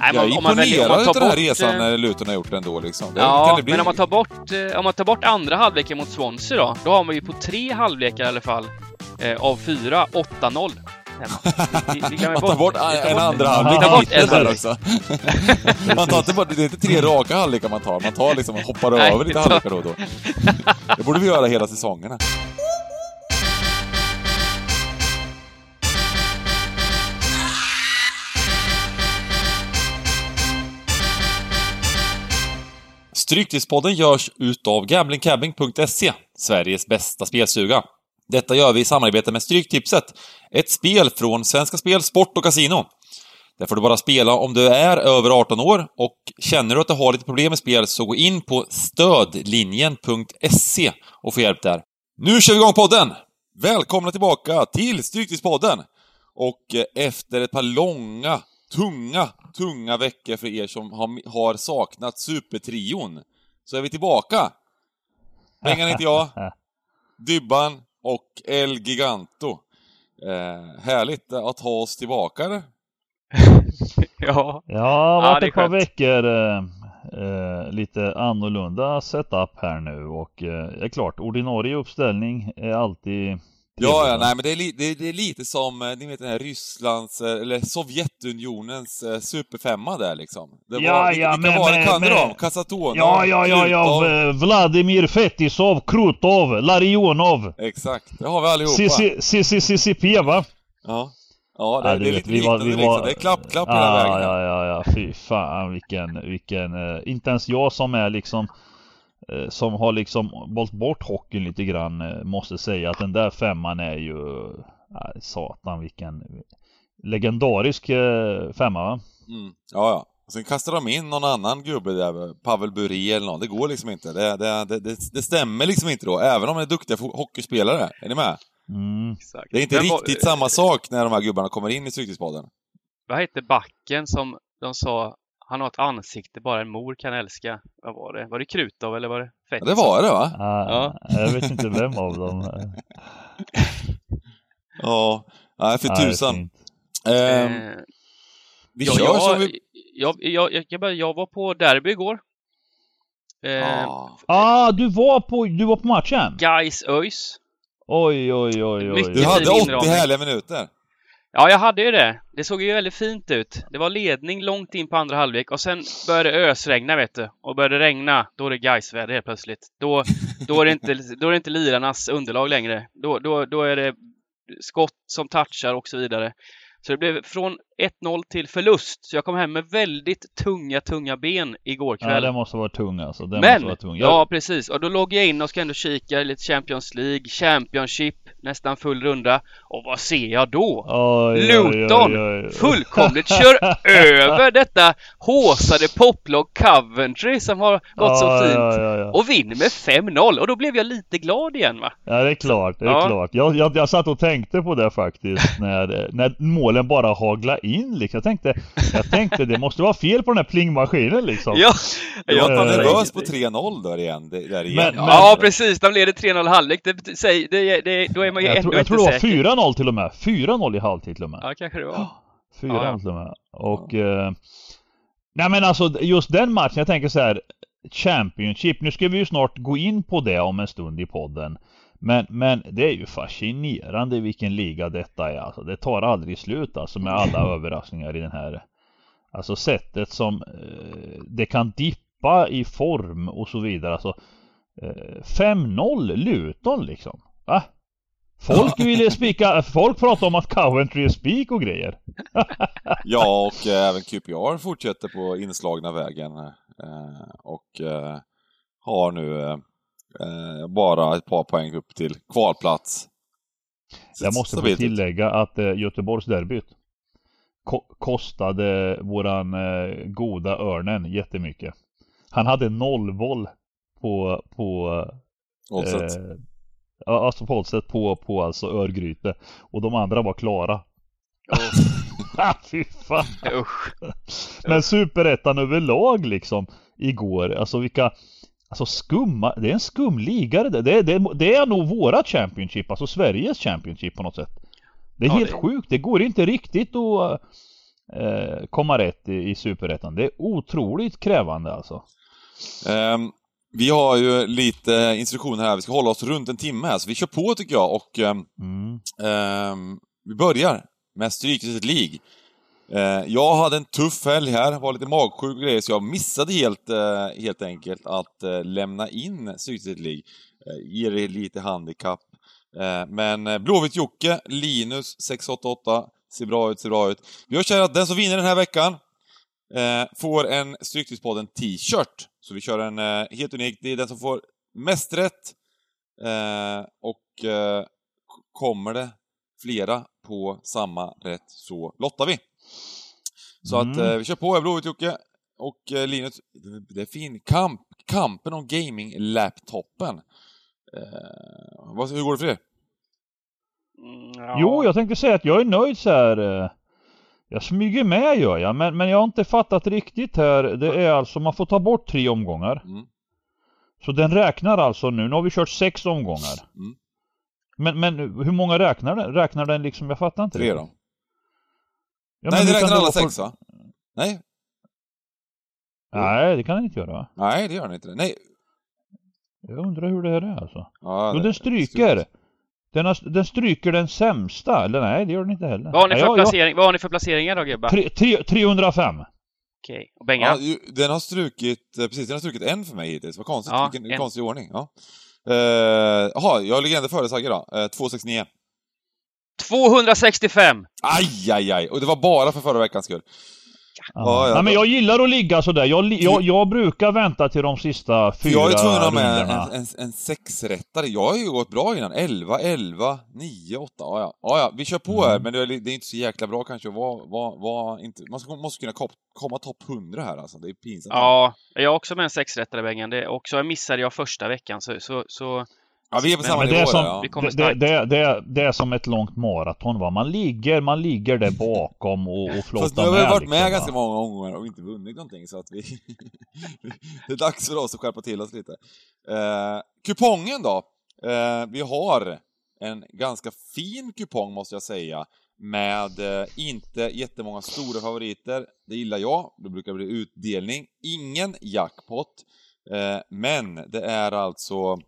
Nej, Jag är man imponerad man utav den här resan eh, när Luton har gjort ändå liksom. Ja, men om man tar bort, eh, om man tar bort andra halvleken mot Swansea då, då har man ju på tre halvlekar i alla fall eh, av fyra 8-0 hemma. Vi, vi glömmer Man tar bort en andra halvlek Vi tar i bort en halvlek. också. Man tar inte bara, det är inte tre raka halvlekar man tar, man tar liksom, hoppar Nej, över lite halvlekar då och då. Det borde vi göra hela säsongerna. Stryktipspodden görs utav gamblingcabbing.se, Sveriges bästa spelstuga. Detta gör vi i samarbete med Stryktipset, ett spel från Svenska Spel, Sport och Casino. Där får du bara spela om du är över 18 år och känner du att du har lite problem med spel så gå in på stödlinjen.se och få hjälp där. Nu kör vi igång podden! Välkomna tillbaka till Stryktipspodden! Och eh, efter ett par långa, tunga, tunga veckor för er som har, har saknat Supertrion så är vi tillbaka! Bengan heter jag, Dybban och El Giganto. Eh, härligt att ha oss tillbaka eller? Ja, Ja, det Ja, varit det är ett par veckor eh, eh, lite annorlunda setup här nu och eh, det är klart, ordinarie uppställning är alltid Ja, ja, nej men det är, li, det, det är lite som, eh, ni vet den här Rysslands, eh, eller Sovjetunionens eh, superfemma där liksom. Det Ja, var, vilka, ja, vilka men- var det? Kan men- dem? Kasatonov, Ja, ja, ja, ja, Krutov. Vladimir Fetisov, Krutov, Larionov, Exakt, det har vi allihopa. CCCP va? Ja, ja det, Ja, det är lite vi var- liknande vi liksom. var- Det är klapp-klapp hela Ja, vägen. ja, ja, ja, fy fan vilken, vilken, inte ens jag som är liksom som har liksom valt bort hockeyn lite grann eh, måste säga att den där femman är ju, nej, satan vilken legendarisk eh, femma va? Mm. Ja, ja. Och sen kastar de in någon annan gubbe där, Pavel Bure eller någon. Det går liksom inte. Det, det, det, det, det stämmer liksom inte då, även om de är duktiga hockeyspelare. Är ni med? Mm. exakt. Det är inte Men vad- riktigt samma sak när de här gubbarna kommer in i Stryktipspodden. Vad hette backen som de sa, han har ett ansikte bara en mor kan älska. Vad var det? Var det Krutov eller var det Ja, Fetisov? det var det va? Ah, Jag vet inte vem av dem. Ja, nej för tusan. Ehm, Eh, vi ja, kör jag, som vi... jag, jag, jag, jag, bara- jag var på derby igår. Eh, Ja. Ah, du var på, du var på matchen? Guys ÖIS. Oj, oj, oj, oj. Mycket Du hade 80 inramning. härliga minuter. Ja, jag hade ju det. Det såg ju väldigt fint ut. Det var ledning långt in på andra halvlek och sen började det ösregna, vet du. Och började det regna, då är det Gaisväder helt plötsligt. Då, då, är det inte, då är det inte lirarnas underlag längre. Då, då, då är det skott som touchar och så vidare. Så det blev från 1-0 till förlust. Så jag kom hem med väldigt tunga, tunga ben igår Ja, kväll. det måste vara tung alltså. Det Men! måste vara tung. Jag, Ja, precis. Och då logg jag in och ska ändå kika lite Champions League, Championship, nästan full runda. Och vad ser jag då? Oj, Luton oj, oj. fullkomligt kör över detta håsade poplag Coventry som har gått så Ja, fint. Ja, ja, ja. Och vinner med 5-0 och då blev jag lite glad igen va? ja, det är klart. Det är Ja. klart. Jag, jag, jag satt och tänkte på det faktiskt när, när målen bara hagla in liksom. Jag tänkte, jag tänkte det måste vara fel på den här plingmaskinen liksom. Ja, Du var Ja, ja, nervös ja. på 3-0 där igen. Där igen. Men- ja precis. De leder 3-0 halvlek. Det, säg, det, det, då är man ju jag ändå tror, jag tror det var säker. 4-0 till och med. 4-0 i halvtid till och med. Ja, kanske det var. 4 Ja, ja. till och med. Och... Eh, nej men alltså just den matchen, jag tänker så här. Championship, nu ska vi ju snart gå in på det om en stund i podden. Men, men det är ju fascinerande vilken liga detta är alltså. Det tar aldrig slut alltså med alla överraskningar i den här. Alltså sättet som eh, det kan dippa i form och så vidare. Alltså eh, 5-0 Luton liksom. Va? Folk ville spika, folk pratar om att Coventry är spik och grejer. Ja, och eh, även QPR fortsätter på inslagna vägen. Eh, och eh, har nu eh, eh, bara ett par poäng upp till kvalplats. Jag måste få tillägga att eh, Göteborgsderbyt ko- kostade våran eh, goda Örnen jättemycket. Han hade noll voll på, på Oddset. eh, alltså på oddset på, på alltså Örgryte. Och de andra var klara. Ah, Fy fan. Usch. Men superettan överlag liksom igår, alltså vilka Alltså skumma, det är en skum liga det. Det, det, det är nog våra Championship, alltså Sveriges Championship på något sätt. Det är Ja, helt det- sjukt, det går inte riktigt att eh, komma rätt i, i Superettan. Det är otroligt krävande alltså. Ehm, vi har ju lite instruktioner här, vi ska hålla oss runt en timme här, så vi kör på tycker jag och ehm, Mm. ehm, vi börjar med Stryktipset League. Eh, jag hade en tuff helg här, var lite magsjuk och grejer, så jag missade helt, eh, helt enkelt att eh, lämna in Stryktipset League. Ger det lite handikapp. Men Blåvitt-Jocke, Linus 688, ser bra ut, ser bra ut. Vi har att den som vinner den här veckan får en Stryktipspodden t-shirt. Så vi kör en helt unik, det är den som får mest rätt. Och kommer det flera på samma rätt så lottar vi. Så att Mm. eh, vi kör på, Blåvitt Jocke och eh, Linus. Det- är fin kamp, kampen om gaming-laptopen. Eh, vad, hur går det för er? Mm, ja. Jo, jag tänkte säga att jag är nöjd så här. eh, Jag smyger med gör jag, men, men jag har inte fattat riktigt här. Det är alltså, man får ta bort tre omgångar. Mm. Så den räknar alltså nu, nu har vi kört sex omgångar. Mm. Men, men hur många räknar den? Räknar den liksom, jag fattar inte Tre det. då? Ja, Nej, det räknar alla sex va? Nej, Nej, det kan den inte göra va? nej det gör den inte. Nej. Jag undrar hur det här är alltså. Ja, Jo, den stryker. Den, har, den stryker den sämsta, eller nej det gör den inte heller. Vad har ni Nej, för, jag- jag- placering, vad har ni för placeringar då gubbar? tre, tre, 305. Okej. Och Benga? Ja, den har strukit, eh, precis, den har strukit en för mig hittills. Vad konstigt, Ja, vilken en. konstig ordning. Ja. Eh, Jaha, jag ligger ändå före Sagge då. Eh, 269. 265! Aj, aj, aj! Och det var bara för förra veckans skull. Ja. Ja, ja, Nej men jag gillar att ligga sådär. Jag, jag, jag brukar vänta till de sista fyra jag är tvungen att ha med en, en, en sexrättare. Jag har ju gått bra innan. 11, 11, 9, 8. Ja, ja. ja, ja vi kör på Mm. här, men det är, det är inte så jäkla bra kanske att vara, vara, vara inte... Man ska, måste kunna kom, komma topp 100 här alltså. Det är pinsamt. Ja, jag har också med en sexrättare Bengan. Det och så missade jag första veckan så, så, så Ja, vi är på samma Men det nivå är, som, där, ja. Vi kommer det, det, det, det, det är som ett långt maraton va. Man ligger, man ligger där bakom och, och flottar Fast nu har vi varit med liksom, ganska va. många omgångar och inte vunnit någonting så att vi... det är dags för oss att skärpa till oss lite. Eh, kupongen då? Eh, vi har en ganska fin kupong måste jag säga. Med eh, inte jättemånga stora favoriter. Det gillar jag. Det brukar bli utdelning. Ingen jackpot. Eh, men det är alltså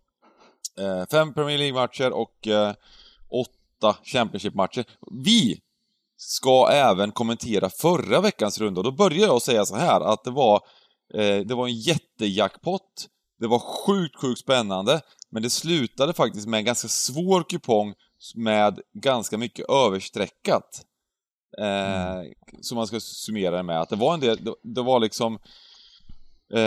fem Premier League-matcher och eh, åtta Championship-matcher. Vi ska även kommentera förra veckans runda och då börjar jag säga så här att det var, eh, det var en jättejackpot. Det var sjukt, sjukt spännande. Men det slutade faktiskt med en ganska svår kupong med ganska mycket överstreckat. Eh, Som man ska summera det med. Att det var en del, det, det var liksom... Eh,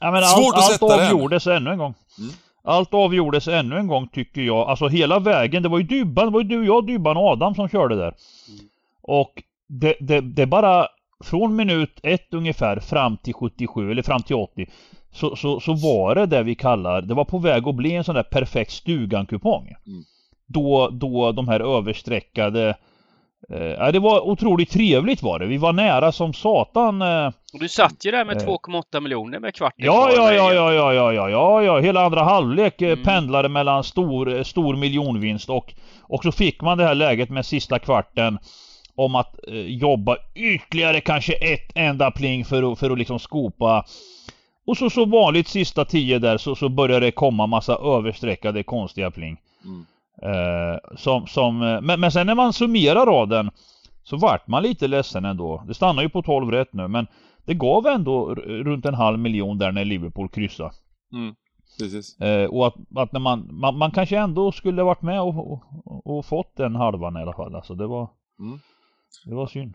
Ja, men svårt allt, att allt sätta den. avgjordes ännu en gång. Mm. Allt avgjordes ännu en gång tycker jag. Alltså hela vägen. Det var ju Dybban, det var ju du, jag, Dybban och Adam som körde där. Mm. Och det, det, det bara från minut ett ungefär fram till 77 eller fram till 80 så, så, så var det det vi kallar, det var på väg att bli en sån där perfekt stugan-kupong. Mm. Då, då de här överstreckade eh, det var otroligt trevligt var det. Vi var nära som satan. Eh, Och du satt ju där med Eh. 2,8 miljoner med kvarten Ja, ja, ja, ja, ja, ja, ja, ja, ja. Hela andra halvlek eh, Mm. pendlade mellan stor, eh, stor miljonvinst och, och så fick man det här läget med sista kvarten om att eh, jobba ytterligare kanske ett enda pling för för att liksom skopa. Och så, så vanligt sista tio där så, så börjar det komma massa överstreckade konstiga pling. Mm. Eh, som, som, eh, men, men sen när man summerar raden så vart man lite ledsen ändå. Det stannar ju på 12 rätt nu men det gav ändå runt en halv miljon där när Liverpool kryssade. Mm, precis. Eh, och att, att när man, man, man kanske ändå skulle varit med och, och, och fått den halvan i alla fall. Alltså det var, Mm. det var synd.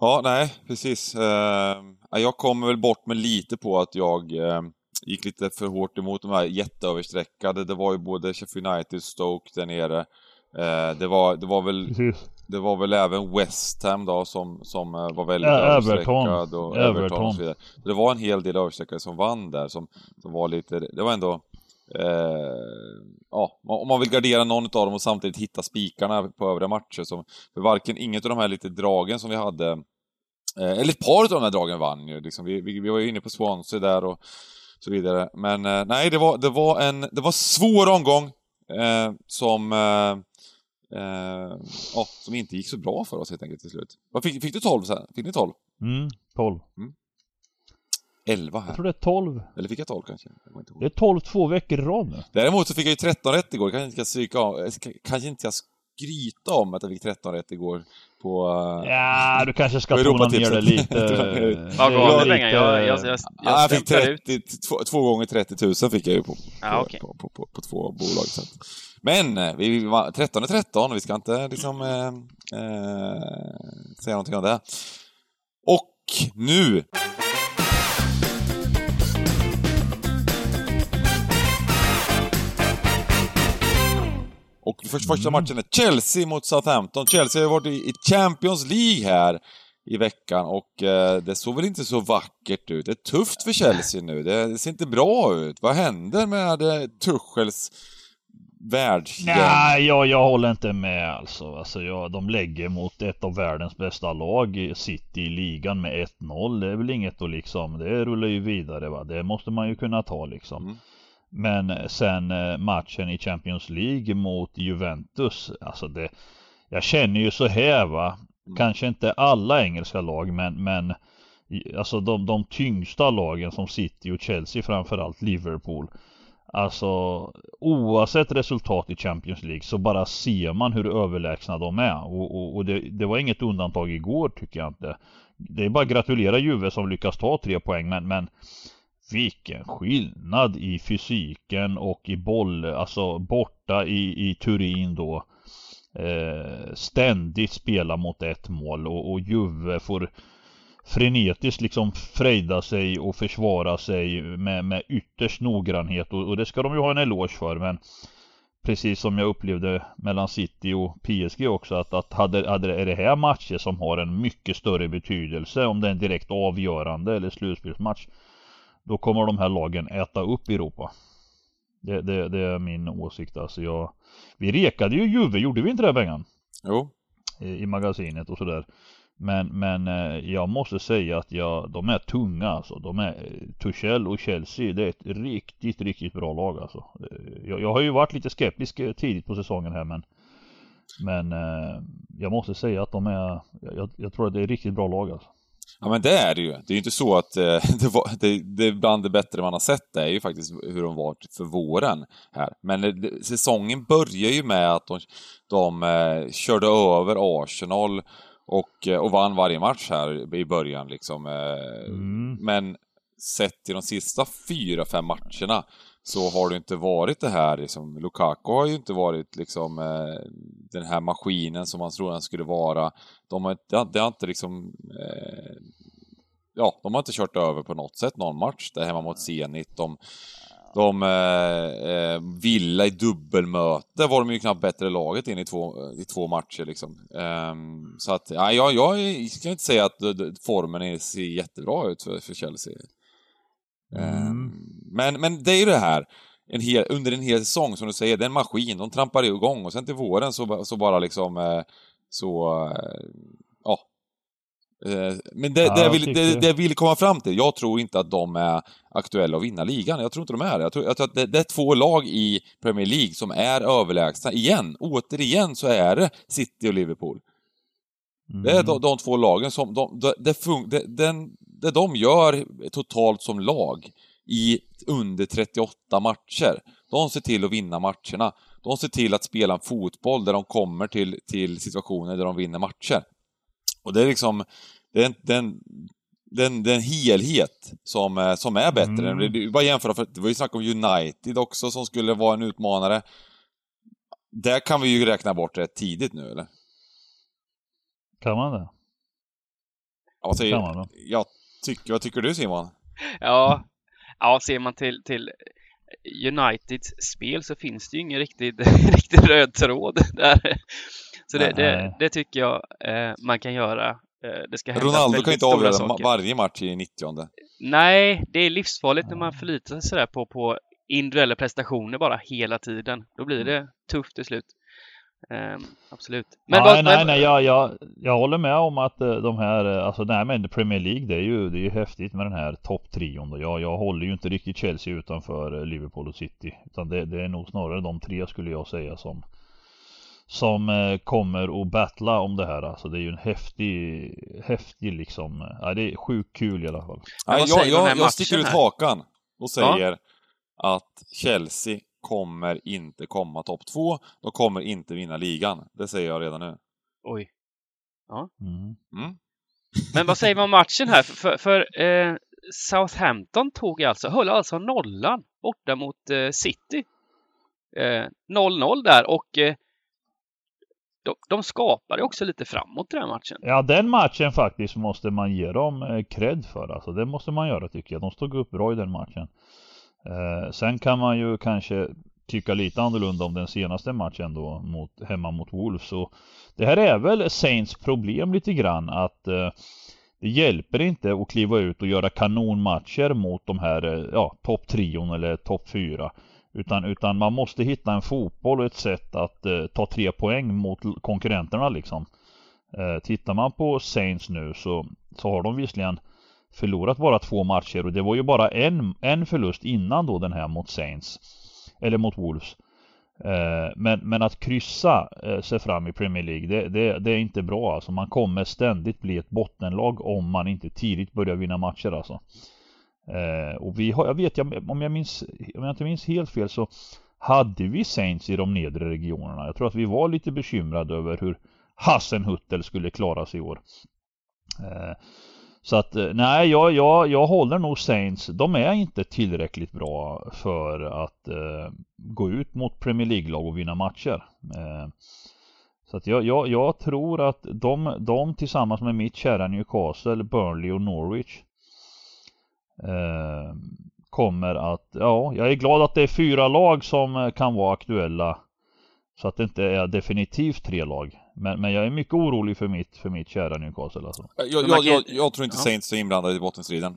Ja, nej, precis. Eh, jag kommer väl bort med lite på att jag eh, gick lite för hårt emot de här jätteöverstreckade. Det var ju både Sheffield United Stoke där nere. Eh, det, var, det, var väl, Precis. det var väl även West Ham då som, som eh, var väldigt Ä- överstreckad. Everton. Och Everton. Everton. och så vidare. Det var en hel del överstreckade som vann där som, som var lite, det var ändå Eh, ja, om man vill gardera någon av dem och samtidigt hitta spikarna på övriga matcher. Som, för varken, inget av de här lite dragen som vi hade Eh, eller ett par av de här dragen vann ju. Liksom. Vi, vi, vi var ju inne på Swansea där och så vidare. Men eh, nej, det var, det var en det var svår omgång eh, som, eh, ja, som inte gick så bra för oss helt enkelt till slut. Vad fick, fick du 12 sen? Fick ni 12? Mm, 12. 11 Jag här. tror det är 12. Eller fick jag 12 kanske? Jag. Det är 12 två veckor i rad nu. Däremot så fick jag ju 13 rätt igår, kanske inte ska stryka av, eh, kanske inte ska skryta om att jag fick 13 rätt igår på... eh, Ja, du kanske ska tona ner det lite. Vad gav du pengar? Jag, jag, jag, jag, Ja, jag fick stämplar ut. 30, två, två gånger 30 000 fick jag ju på, på, Ja, okej. på, på, på, på två bolag. Så. Men eh, vi var 13 är 13, vi ska inte liksom eh, eh, säga någonting om det. Och nu! Och för, första matchen är Chelsea mot Southampton. Chelsea har varit i, i Champions League här i veckan och eh, det såg väl inte så vackert ut. Det är tufft för Chelsea nu. Det, det ser inte bra ut. Vad händer med eh, Tuchels världsgäng? Nej, jag, jag håller inte med alltså. alltså jag, de lägger mot ett av världens bästa lag, City, i ligan med 1-0. Det är väl inget att liksom, det rullar ju vidare va. Det måste man ju kunna ta liksom. Mm. Men sen eh, matchen i Champions League mot Juventus, alltså det, jag känner ju så här va. Mm. Kanske inte alla engelska lag men, men alltså de, de tyngsta lagen som City och Chelsea framförallt Liverpool. Alltså oavsett resultat i Champions League så bara ser man hur överlägsna de är. Och, och, och det, det var inget undantag igår tycker jag inte. Det är bara att gratulera Juve som lyckas ta tre poäng men, men vilken skillnad i fysiken och i boll, alltså borta i, i Turin då. Eh, ständigt spela mot ett mål och, och Juve får frenetiskt liksom frejda sig och försvara sig med, med ytterst noggrannhet och, och det ska de ju ha en eloge för men Precis som jag upplevde mellan City och PSG också att, att hade, hade, är det här matcher som har en mycket större betydelse om det är en direkt avgörande eller slutspelsmatch då kommer de här lagen äta upp Europa det, det, det är min åsikt alltså jag Vi rekade ju Juve, gjorde vi inte det Bengan? Jo. i i magasinet och sådär. Men, men eh, jag måste säga att jag, de är tunga alltså. De är eh, Tuchel och Chelsea. Det är ett riktigt, riktigt bra lag alltså. Eh, Jag, jag har ju varit lite skeptisk tidigt på säsongen här men Men jag måste säga att de är jag, jag tror att det är riktigt bra lag alltså. Ja men det är det ju. Det är ju inte så att eh, det, var, det, det är bland det bättre man har sett. Det är ju faktiskt hur de var för våren här. Men det, det, säsongen börjar ju med att de, de eh, körde över Arsenal och, eh, och vann varje match här i början liksom. Eh, Mm. Men sett till de sista fyra, fem matcherna så har det inte varit det här liksom, Lukaku har ju inte varit liksom eh, den här maskinen som man trodde han skulle vara. De har, det, har, det har inte liksom eh, Ja, de har inte kört över på något sätt någon match. Det hemma mot Zenit. De, de eh, eh, Villa i dubbelmöte var de ju knappt bättre laget in i två, i två matcher liksom. Um, så att, ja, jag, jag ska inte säga att eh, formen ser jättebra ut för, för Chelsea. Ehm, men, men det är ju det här, en hel, under en hel säsong som du säger, det är en maskin, de trampar igång och sen till våren så, så bara liksom eh, så, eh, ja. Eh, Men det, Ja, det, jag vill, det, det jag vill komma fram till, jag tror inte att de är aktuella att vinna ligan. Jag tror inte de är det. Jag tror, jag tror att det, det är två lag i Premier League som är överlägsna. Igen, återigen så är det City och Liverpool. Mm. Det är de, de två lagen som, de, de, det, fun, den, det de gör totalt som lag i under 38 matcher, de ser till att vinna matcherna. De ser till att spela en fotboll där de kommer till, till situationer där de vinner matcher. Och det är liksom, det är en, det är en, det är en, det är en helhet som, eh, som är bättre. Mm. Det, det, är bara jämföra, för det var ju snack om United också som skulle vara en utmanare. Där kan vi ju räkna bort rätt tidigt nu, eller? Kan man det? Ja, säger, Kan man då? jag tycker, vad tycker du Simon? Ja, ja ser man till, till Uniteds spel så finns det ju ingen riktig, riktig röd tråd där. Så det, det, det tycker jag eh, man kan göra. Eh, det ska hända Ronaldo kan ju inte avgöra saker. varje match i 90 Nej, det är livsfarligt när man förlitar sig sådär på, på individuella prestationer bara hela tiden. Då blir det tufft till slut. Ehm, absolut. Men nej, vad, nej, men- nej, jag, jag, jag håller med om att eh, de här, eh, alltså nej men Premier League det är ju, det är ju häftigt med den här topptrion. Jag, jag håller ju inte riktigt Chelsea utanför eh, Liverpool och City. Utan det, det är nog snarare de tre skulle jag säga som som kommer att battla om det här. Alltså det är ju en häftig, häftig liksom, ja det är sjukt kul i alla fall. Nej, jag, jag, jag sticker ut hakan och säger ja. att Chelsea kommer inte komma topp två. De kommer inte vinna ligan. Det säger jag redan nu. Oj. Ja. Mm. Mm. Men vad säger man om matchen här? För, för, för eh, Southampton tog alltså, höll alltså nollan borta mot eh, City. 0-0 eh, där och eh, de, de skapade också lite framåt den matchen. Ja, den matchen faktiskt måste man ge dem eh, cred för. Alltså, det måste man göra tycker jag. De stod upp bra i den matchen. Eh, sen kan man ju kanske tycka lite annorlunda om den senaste matchen då mot, hemma mot Wolves. Så det här är väl Saints problem lite grann att eh, det hjälper inte att kliva ut och göra kanonmatcher mot de här eh, ja, topptrion eller topp fyra. Utan, utan man måste hitta en fotboll och ett sätt att eh, ta tre poäng mot konkurrenterna liksom. Eh, tittar man på Saints nu så, så har de visserligen förlorat bara två matcher och det var ju bara en, en förlust innan då den här mot Saints. Eller mot Wolves. Eh, men, men att kryssa eh, sig fram i Premier League det, det, det, är inte bra alltså. Man kommer ständigt bli ett bottenlag om man inte tidigt börjar vinna matcher alltså. Eh, och vi har, jag vet, jag, om jag minns, om jag inte minns helt fel så hade vi Saints i de nedre regionerna. Jag tror att vi var lite bekymrade över hur Hassenhuttel skulle klara sig i år. Så att eh, nej, jag, jag, jag håller nog Saints. De är inte tillräckligt bra för att eh, gå ut mot Premier League-lag och vinna matcher. Eh, så att jag, jag, jag, tror att de, de tillsammans med mitt kära Newcastle, Burnley och Norwich eh, kommer att, ja, jag är glad att det är fyra lag som eh, kan vara aktuella. Så att det inte är definitivt tre lag. Men, men jag är mycket orolig för mitt, för mitt kära Newcastle alltså. Jag, jag, jag, jag tror inte ja. Saints är inblandade i bottenstriden.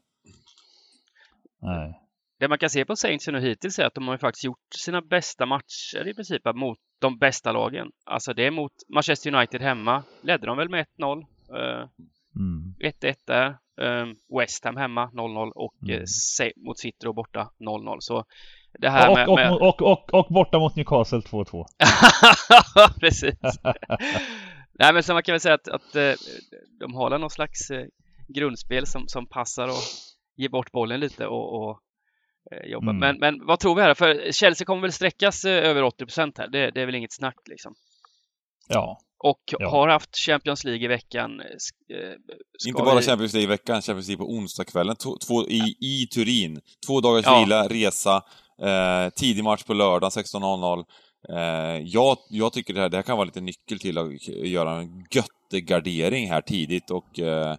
Nej. Det man kan se på Saints nu hittills är att de har ju faktiskt gjort sina bästa matcher i princip mot de bästa lagen. Alltså det är mot Manchester United hemma. Ledde de väl med 1-0. Uh, mm. 1-1 där. Um, West Ham hemma 0-0 och mm. eh, mot City och borta 0-0. Så det här och, med, och, med... Och, och, och, borta mot Newcastle 2-2. Precis. Nej men så man kan väl säga att, att eh, de har någon slags eh, grundspel som, som passar och ger bort bollen lite och, och eh, jobba. Mm. Men, men vad tror vi här? För Chelsea kommer väl sträckas över 80 här. Det, det är väl inget snack liksom. Ja, och ja. har haft Champions League i veckan. Inte bara vi... Champions League i veckan, Champions League på onsdagskvällen två, i, i Turin. Två dagars ja. vila, resa, eh, tidig match på lördag 16.00. Eh, jag, jag tycker det här, det här kan vara lite nyckel till att göra en göttegardering här tidigt och, eh,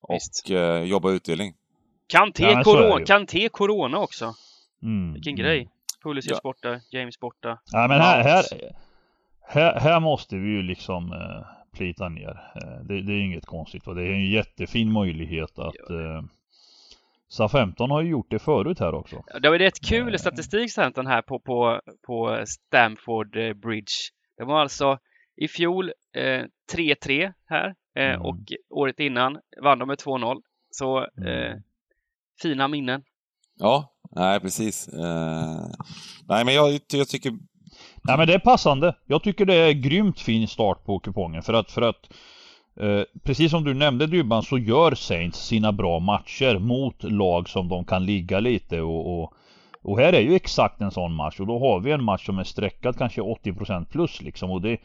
och eh, jobba utdelning. Kanté, ja, corona, Kanté corona också. Mm. Vilken mm. grej. Pulisic ja. borta, James borta. Ja men här, här, här, här måste vi ju liksom eh, plita ner. Eh, det, det, är inget konstigt och det är en jättefin möjlighet att eh, SA-15 har ju gjort det förut här också. Det var rätt kul statistik Southampton här på, på, på Stamford eh, Bridge. Det var alltså i fjol 3-3 eh, här eh, mm. och året innan vann de med 2-0. Så mm. fina minnen. Ja, nej precis. Uh, nej men jag, jag tycker Nej men det är passande. Jag tycker det är grymt fin start på kupongen för att, för att eh, precis som du nämnde Dybban så gör Saints sina bra matcher mot lag som de kan ligga lite och, och, och här är ju exakt en sån match och då har vi en match som är sträckad kanske 80% plus liksom och det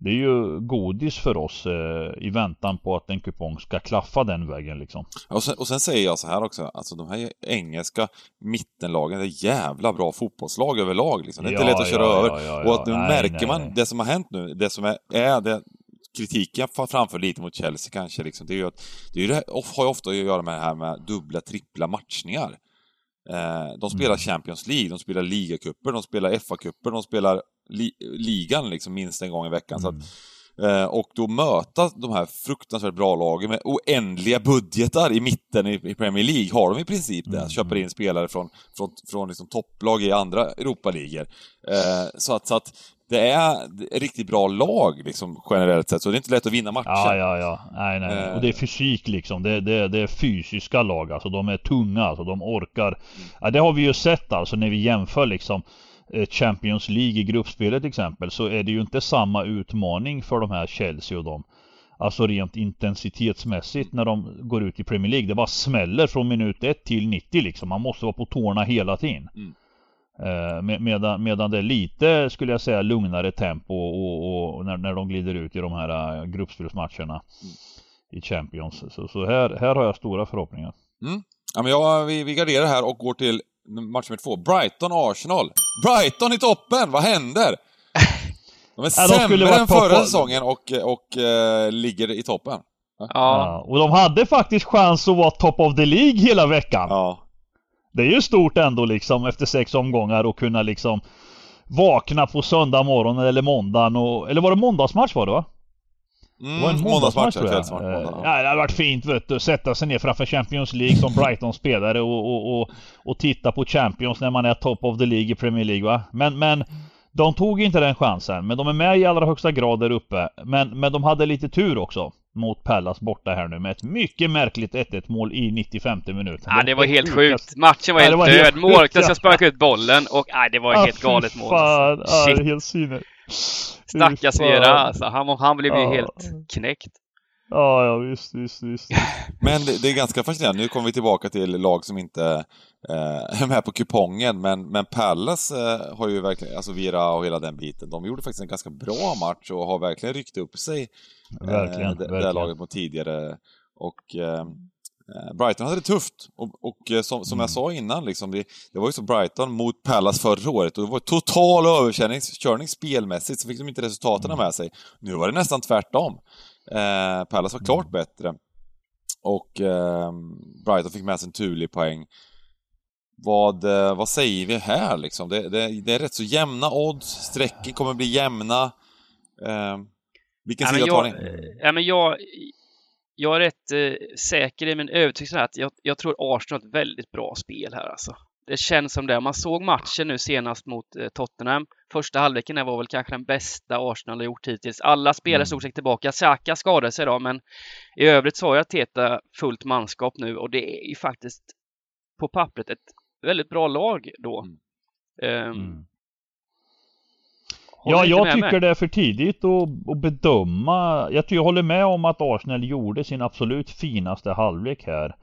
det är ju godis för oss eh, i väntan på att en kupong ska klaffa den vägen liksom. Och sen, och sen säger jag så här också, alltså de här engelska mittenlagen, det är jävla bra fotbollslag överlag liksom. Det är ja, inte lätt att köra ja, över. Ja, och att nu nej, märker nej, man nej. det som har hänt nu, det som är, är det kritiken framför lite mot Chelsea kanske liksom, det är ju att det, är det har ju ofta att göra med det här med dubbla, trippla matchningar. Eh, de spelar mm. Champions League, de spelar ligacuper, de spelar FA-cuper, de spelar li ligan liksom minst en gång i veckan. Mm. Så att, mm. eh, och då möta de här fruktansvärt bra lagen med oändliga budgetar i mitten i, i Premier League har de i princip det. Mm. Köper in spelare från, från, från liksom topplag i andra Europaligor. Eh, så, att, så att det är riktigt bra lag liksom, generellt sett, så det är inte lätt att vinna matcher. Ja, ja, ja. Nej, nej. Eh. Och det är fysik liksom. Det, det, det är fysiska lag, alltså. De är tunga, alltså. De orkar. Mm. Ja, det har vi ju sett alltså när vi jämför liksom eh, Champions League i gruppspelet till exempel så är det ju inte samma utmaning för de här Chelsea och dem. Alltså rent intensitetsmässigt när de går ut i Premier League. Det bara smäller från minut 1 till 90 liksom. Man måste vara på tårna hela tiden. Mm. Eh, med, medan, medan det är lite, skulle jag säga, lugnare tempo och, och, och när, när de glider ut i de här uh, gruppspelsmatcherna Mm. i Champions. Så, så här, här har jag stora förhoppningar. Ja, men jag, vi, vi garderar här och går till match nummer två. Brighton-Arsenal. Brighton i toppen! Vad händer? De är Ja, de skulle sämre varit än förra topp- säsongen och, och eh, ligger i toppen. Ja. Ja, och de hade faktiskt chans att vara top of the League hela veckan. Ja. Det är ju stort ändå liksom efter sex omgångar och kunna liksom vakna på söndag morgon eller måndagen och, eller var det måndagsmatch var det va? Mm, Det var en måndagsmatch tror jag. Eh, måndag, Ja, det hade varit fint vet du, sätta sig ner framför Champions League som Brighton spelare och, och, och, och titta på Champions när man är top of the League i Premier League va. Men, men de tog inte den chansen. Men de är med i allra högsta grad där uppe. Men, men de hade lite tur också mot Pallas borta här nu med ett mycket märkligt 1-1 mål i 95 minuten. Ja, det var helt sjukt. Matchen var Ja, helt var död. Målvakten ska ja. sparka ut bollen och nej, det var ett Ah, helt galet mål. Fan, Alltså. ja, det är Shit. helt sinne. Stackars. Vera alltså. Han, han blev ju Ja. helt knäckt. Ja, ja visst, visst, visst. Men det, det är ganska fascinerande. Nu kommer vi tillbaka till lag som inte eh, med på kupongen, men, men Palace eh, har ju verkligen, alltså Vira och hela den biten, de gjorde faktiskt en ganska bra match och har verkligen ryckt upp sig. Verkligen, eh, det, det verkligen. laget mot tidigare. Och eh, eh, Brighton hade det tufft. Och, och som, som jag sa innan, liksom, det, det var ju så Brighton mot Palace förra året och det var total överkörning körning spelmässigt, så fick de inte resultaten med sig. Nu var det nästan tvärtom. Eh, Palace var klart bättre. Och eh, Brighton fick med sig en turlig poäng. Vad, eh, vad säger vi här liksom? Det, det, det är rätt så jämna odds, strecken kommer bli jämna. Eh, vilken Ja, sida tar ni? ja, men jag, jag är rätt eh, säker i min övertygelse att jag, jag tror Arsenal har ett väldigt bra spel här alltså. Det känns som det. Man såg matchen nu senast mot eh, Tottenham. Första halvleken var väl kanske den bästa Arsenal har gjort hittills. Alla spelare Mm. stod sig tillbaka. Xhaka skadade sig då, men i övrigt så har jag Teta fullt manskap nu och det är ju faktiskt på pappret ett väldigt bra lag då. Mm. Ehm, Mm. Ja, jag med tycker mig? det är för tidigt att, att bedöma. Jag, tycker, jag håller med om att Arsenal gjorde sin absolut finaste halvlek här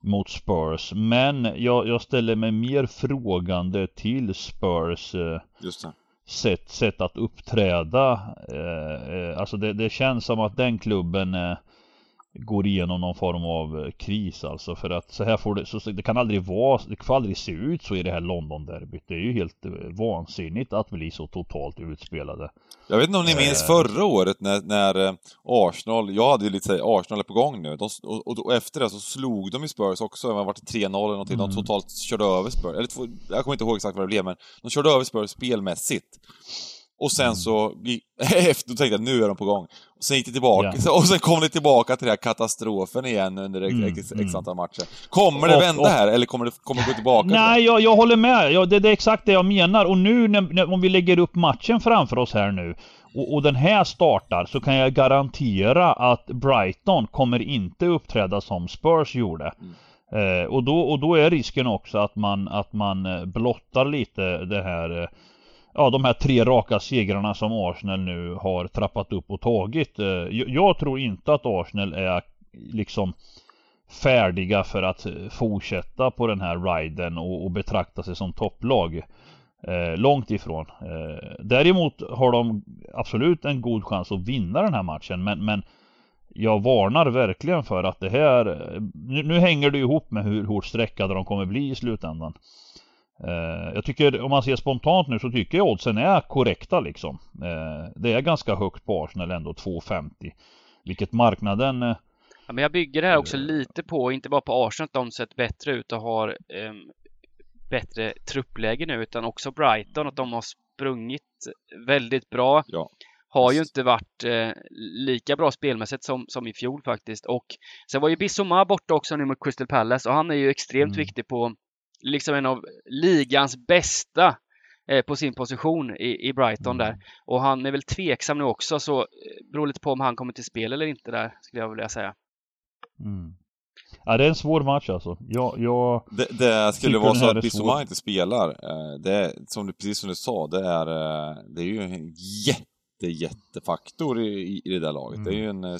mot Spurs. Men jag, jag ställer mig mer frågande till Spurs eh, Just det. sätt, sätt att uppträda. Eh, eh, alltså det, det känns som att den klubben går igenom någon form av eh, kris alltså för att så här får det, så, det kan aldrig vara, det får aldrig se ut så i det här London-derbyt. Det är ju helt eh, vansinnigt att bli så totalt utspelade. Jag vet inte om ni minns Eh. förra året när, när eh, Arsenal, jag hade ju lite såhär, Arsenal är på gång nu, de, och, och, och efter det så slog de i Spurs också, det var 3-0 eller någonting, Mm. de totalt körde över Spurs, eller jag kommer inte ihåg exakt vad det blev, men de körde över Spurs spelmässigt. Och sen Mm. så, efter, då tänkte jag nu är de på gång. Och sen gick det tillbaka, Ja. och sen kom det tillbaka till den här katastrofen igen under x, Mm, x, x mm. antal matcher. Kommer det Och- vända och- här, eller kommer det, kommer det gå tillbaka? Nej, jag, jag håller med. Ja, det, det är exakt det jag menar. Och nu när, när, om vi lägger upp matchen framför oss här nu och, och den här startar så kan jag garantera att Brighton kommer inte uppträda som Spurs gjorde. Eh, och, då, och då är risken också att man, att man eh, blottar lite det här eh, Ja, de här tre raka segrarna som Arsenal nu har trappat upp och tagit. Eh, jag, tror inte att Arsenal är liksom färdiga för att eh, fortsätta på den här riden och, och betrakta sig som topplag. Eh, långt ifrån. Eh, däremot har de absolut en god chans att vinna den här matchen men, men jag varnar verkligen för att det här eh, nu, nu hänger det ihop med hur hårt sträckade de kommer bli i slutändan. Eh, jag tycker om man ser spontant nu så tycker jag oddsen är korrekta liksom. Eh, det är ganska högt på Arsenal ändå 2,50. Vilket marknaden eh, Ja, men jag bygger det här också Eh. lite på, inte bara på Arsenal, att de sett bättre ut och har ehm, bättre truppläge nu, utan också Brighton, att de har sprungit väldigt bra. Ja. Har ju inte varit eh, lika bra spelmässigt som, som i fjol faktiskt. Och sen var ju Bissoma borta också nu mot Crystal Palace och han är ju extremt Mm. viktig på liksom en av ligans bästa eh, på sin position i, i Brighton Mm. där. Och han är väl tveksam nu också så eh, beror lite på om han kommer till spel eller inte där skulle jag vilja säga. Mm. Ja, det är en svår match alltså. Jag, jag... Det, det skulle vara så att Bissouma inte spelar. eh, Det är, som du, precis som du sa, det är, det är ju en jätte, jättefaktor i, i det där laget. Det är ju en eh,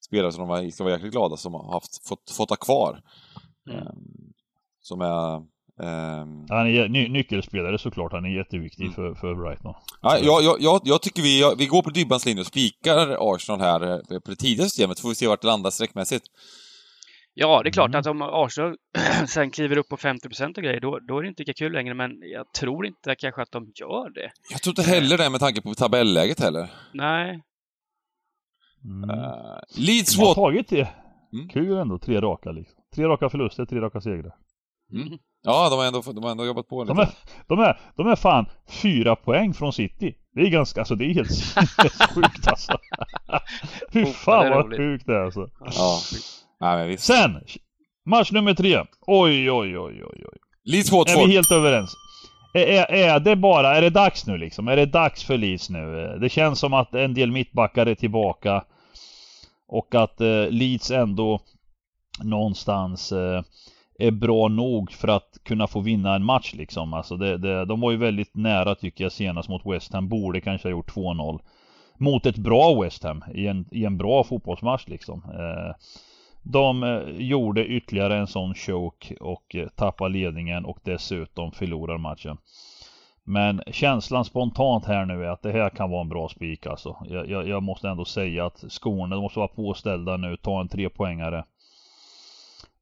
spelare som de ska vara jäkligt glada som har haft, fått, fått ha kvar. Mm. Eh, Som är... ehm, Han är ny, nyckelspelare såklart, han är jätteviktig Mm. för, för Brighton. Ja, jag, jag, jag, tycker vi, jag, vi går på Dybbans linje och spikar Arsenal här eh, på det tidiga systemet, får vi se vart det landar sträckmässigt. Ja, det är klart Mm. att om Arsenal sen kliver upp på 50 och grejer, då, då är det inte lika kul längre. Men jag tror inte kanske att de gör det. Jag tror inte heller det med tanke på tabelläget heller. Nej. Mm. Uh, Leeds har tagit det. Mm. Kul ändå, tre raka liksom. Tre raka förluster, tre raka segrar. Mm. Ja, de har, ändå, de har ändå jobbat på lite. De är, de är, de är fan fyra poäng från City. Det är ganska, alltså det är helt sinnessjukt alltså. Fy Oh, fan det är vad sjukt det är alltså. Ja. Nej, men visst. Sen! Match nummer tre. Oj, oj, oj, oj, oj. Leeds Är Watford. vi helt överens? Är, är, är det bara, är det dags nu liksom? Är det dags för Leeds nu? Det känns som att en del mittbackar är tillbaka. Och att eh, Leeds ändå någonstans eh, är bra nog för att kunna få vinna en match liksom. Alltså det, det, de var ju väldigt nära tycker jag senast mot West Ham. Borde kanske ha gjort 2-0. Mot ett bra West Ham i en, i en bra fotbollsmatch liksom. Eh, de eh, gjorde ytterligare en sån choke och eh, ledningen och dessutom förlorar matchen. Men känslan spontant här nu är att det här kan vara en bra spik alltså. Jag, jag, jag måste ändå säga att skorna måste vara påställda nu, ta en trepoängare.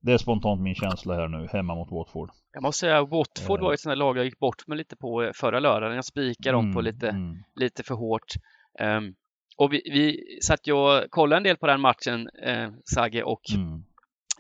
Det är spontant min känsla här nu, hemma mot Watford. Jag måste säga, Watford Eh. var ett sånt där lag jag gick bort med lite på eh, förra lördagen. Jag spikade dem på Mm, lite, mm. lite för hårt. Ehm, och vi, vi satt ju och kollade en del på den matchen, eh, Sagge, och Mm.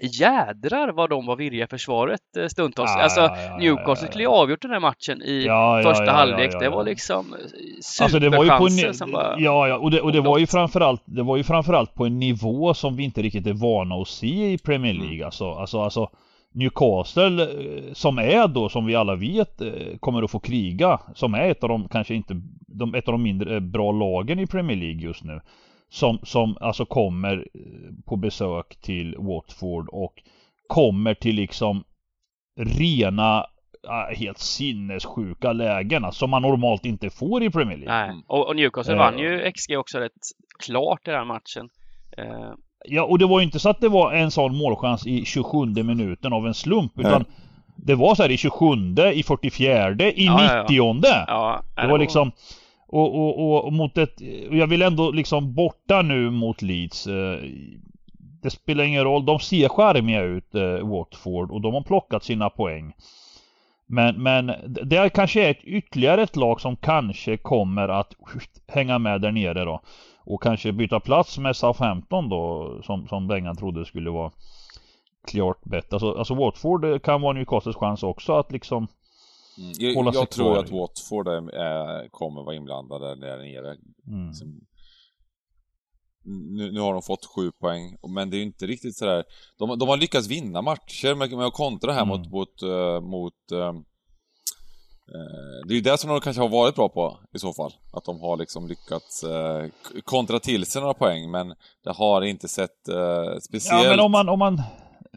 Jädrar vad de var virriga i försvaret eh, stundtals. Ja, alltså, ja, Newcastle skulle ju avgjort den här matchen i första halvlek. Det var liksom eh, Alltså det var ju på en, som bara... Ja, ja, och det, och det var ju framförallt Det var ju framförallt på en nivå som vi inte riktigt är vana att se i Premier League Mm. alltså, alltså, alltså Newcastle eh, som är då som vi alla vet kommer att få kriga Som är ett av de kanske inte de, Ett av de mindre bra lagen i Premier League just nu Som, som alltså kommer eh, på besök till Watford och Kommer till liksom Rena ah, Helt sinnessjuka lägen alltså, som man normalt inte får i Premier League Nej. Och, och Newcastle Eh. vann ju XG också rätt klart i den här matchen. Eh, Ja, och det var ju inte så att det var en sån målchans i 27 minuten av en slump, utan det var så här i 27, i 44, i Ja, ja, ja. 90 ja, Det var liksom och, och, och, och mot ett, och jag vill ändå liksom borta nu mot Leeds eh, Det spelar ingen roll, de ser charmiga ut eh, Watford och de har plockat sina poäng. Men, men det kanske är ett, ytterligare ett lag som kanske kommer att hänga med där nere då. Och kanske byta plats med Southampton då som, som Bengan trodde skulle vara klart bättre. Alltså, alltså Watford kan vara Newcastles chans också att liksom Mm. Jag, hålla jag tror att Watford är, kommer vara inblandade där nere. mm. Liksom, nu, nu har de fått sju poäng, men det är ju inte riktigt sådär... De, de har lyckats vinna matcher med, med att kontra här Mm. mot... mot, eh, mot eh, det är ju det som de kanske har varit bra på i så fall. Att de har liksom lyckats eh, kontra till sig några poäng, men det har inte sett eh, speciellt... Ja men om man, om man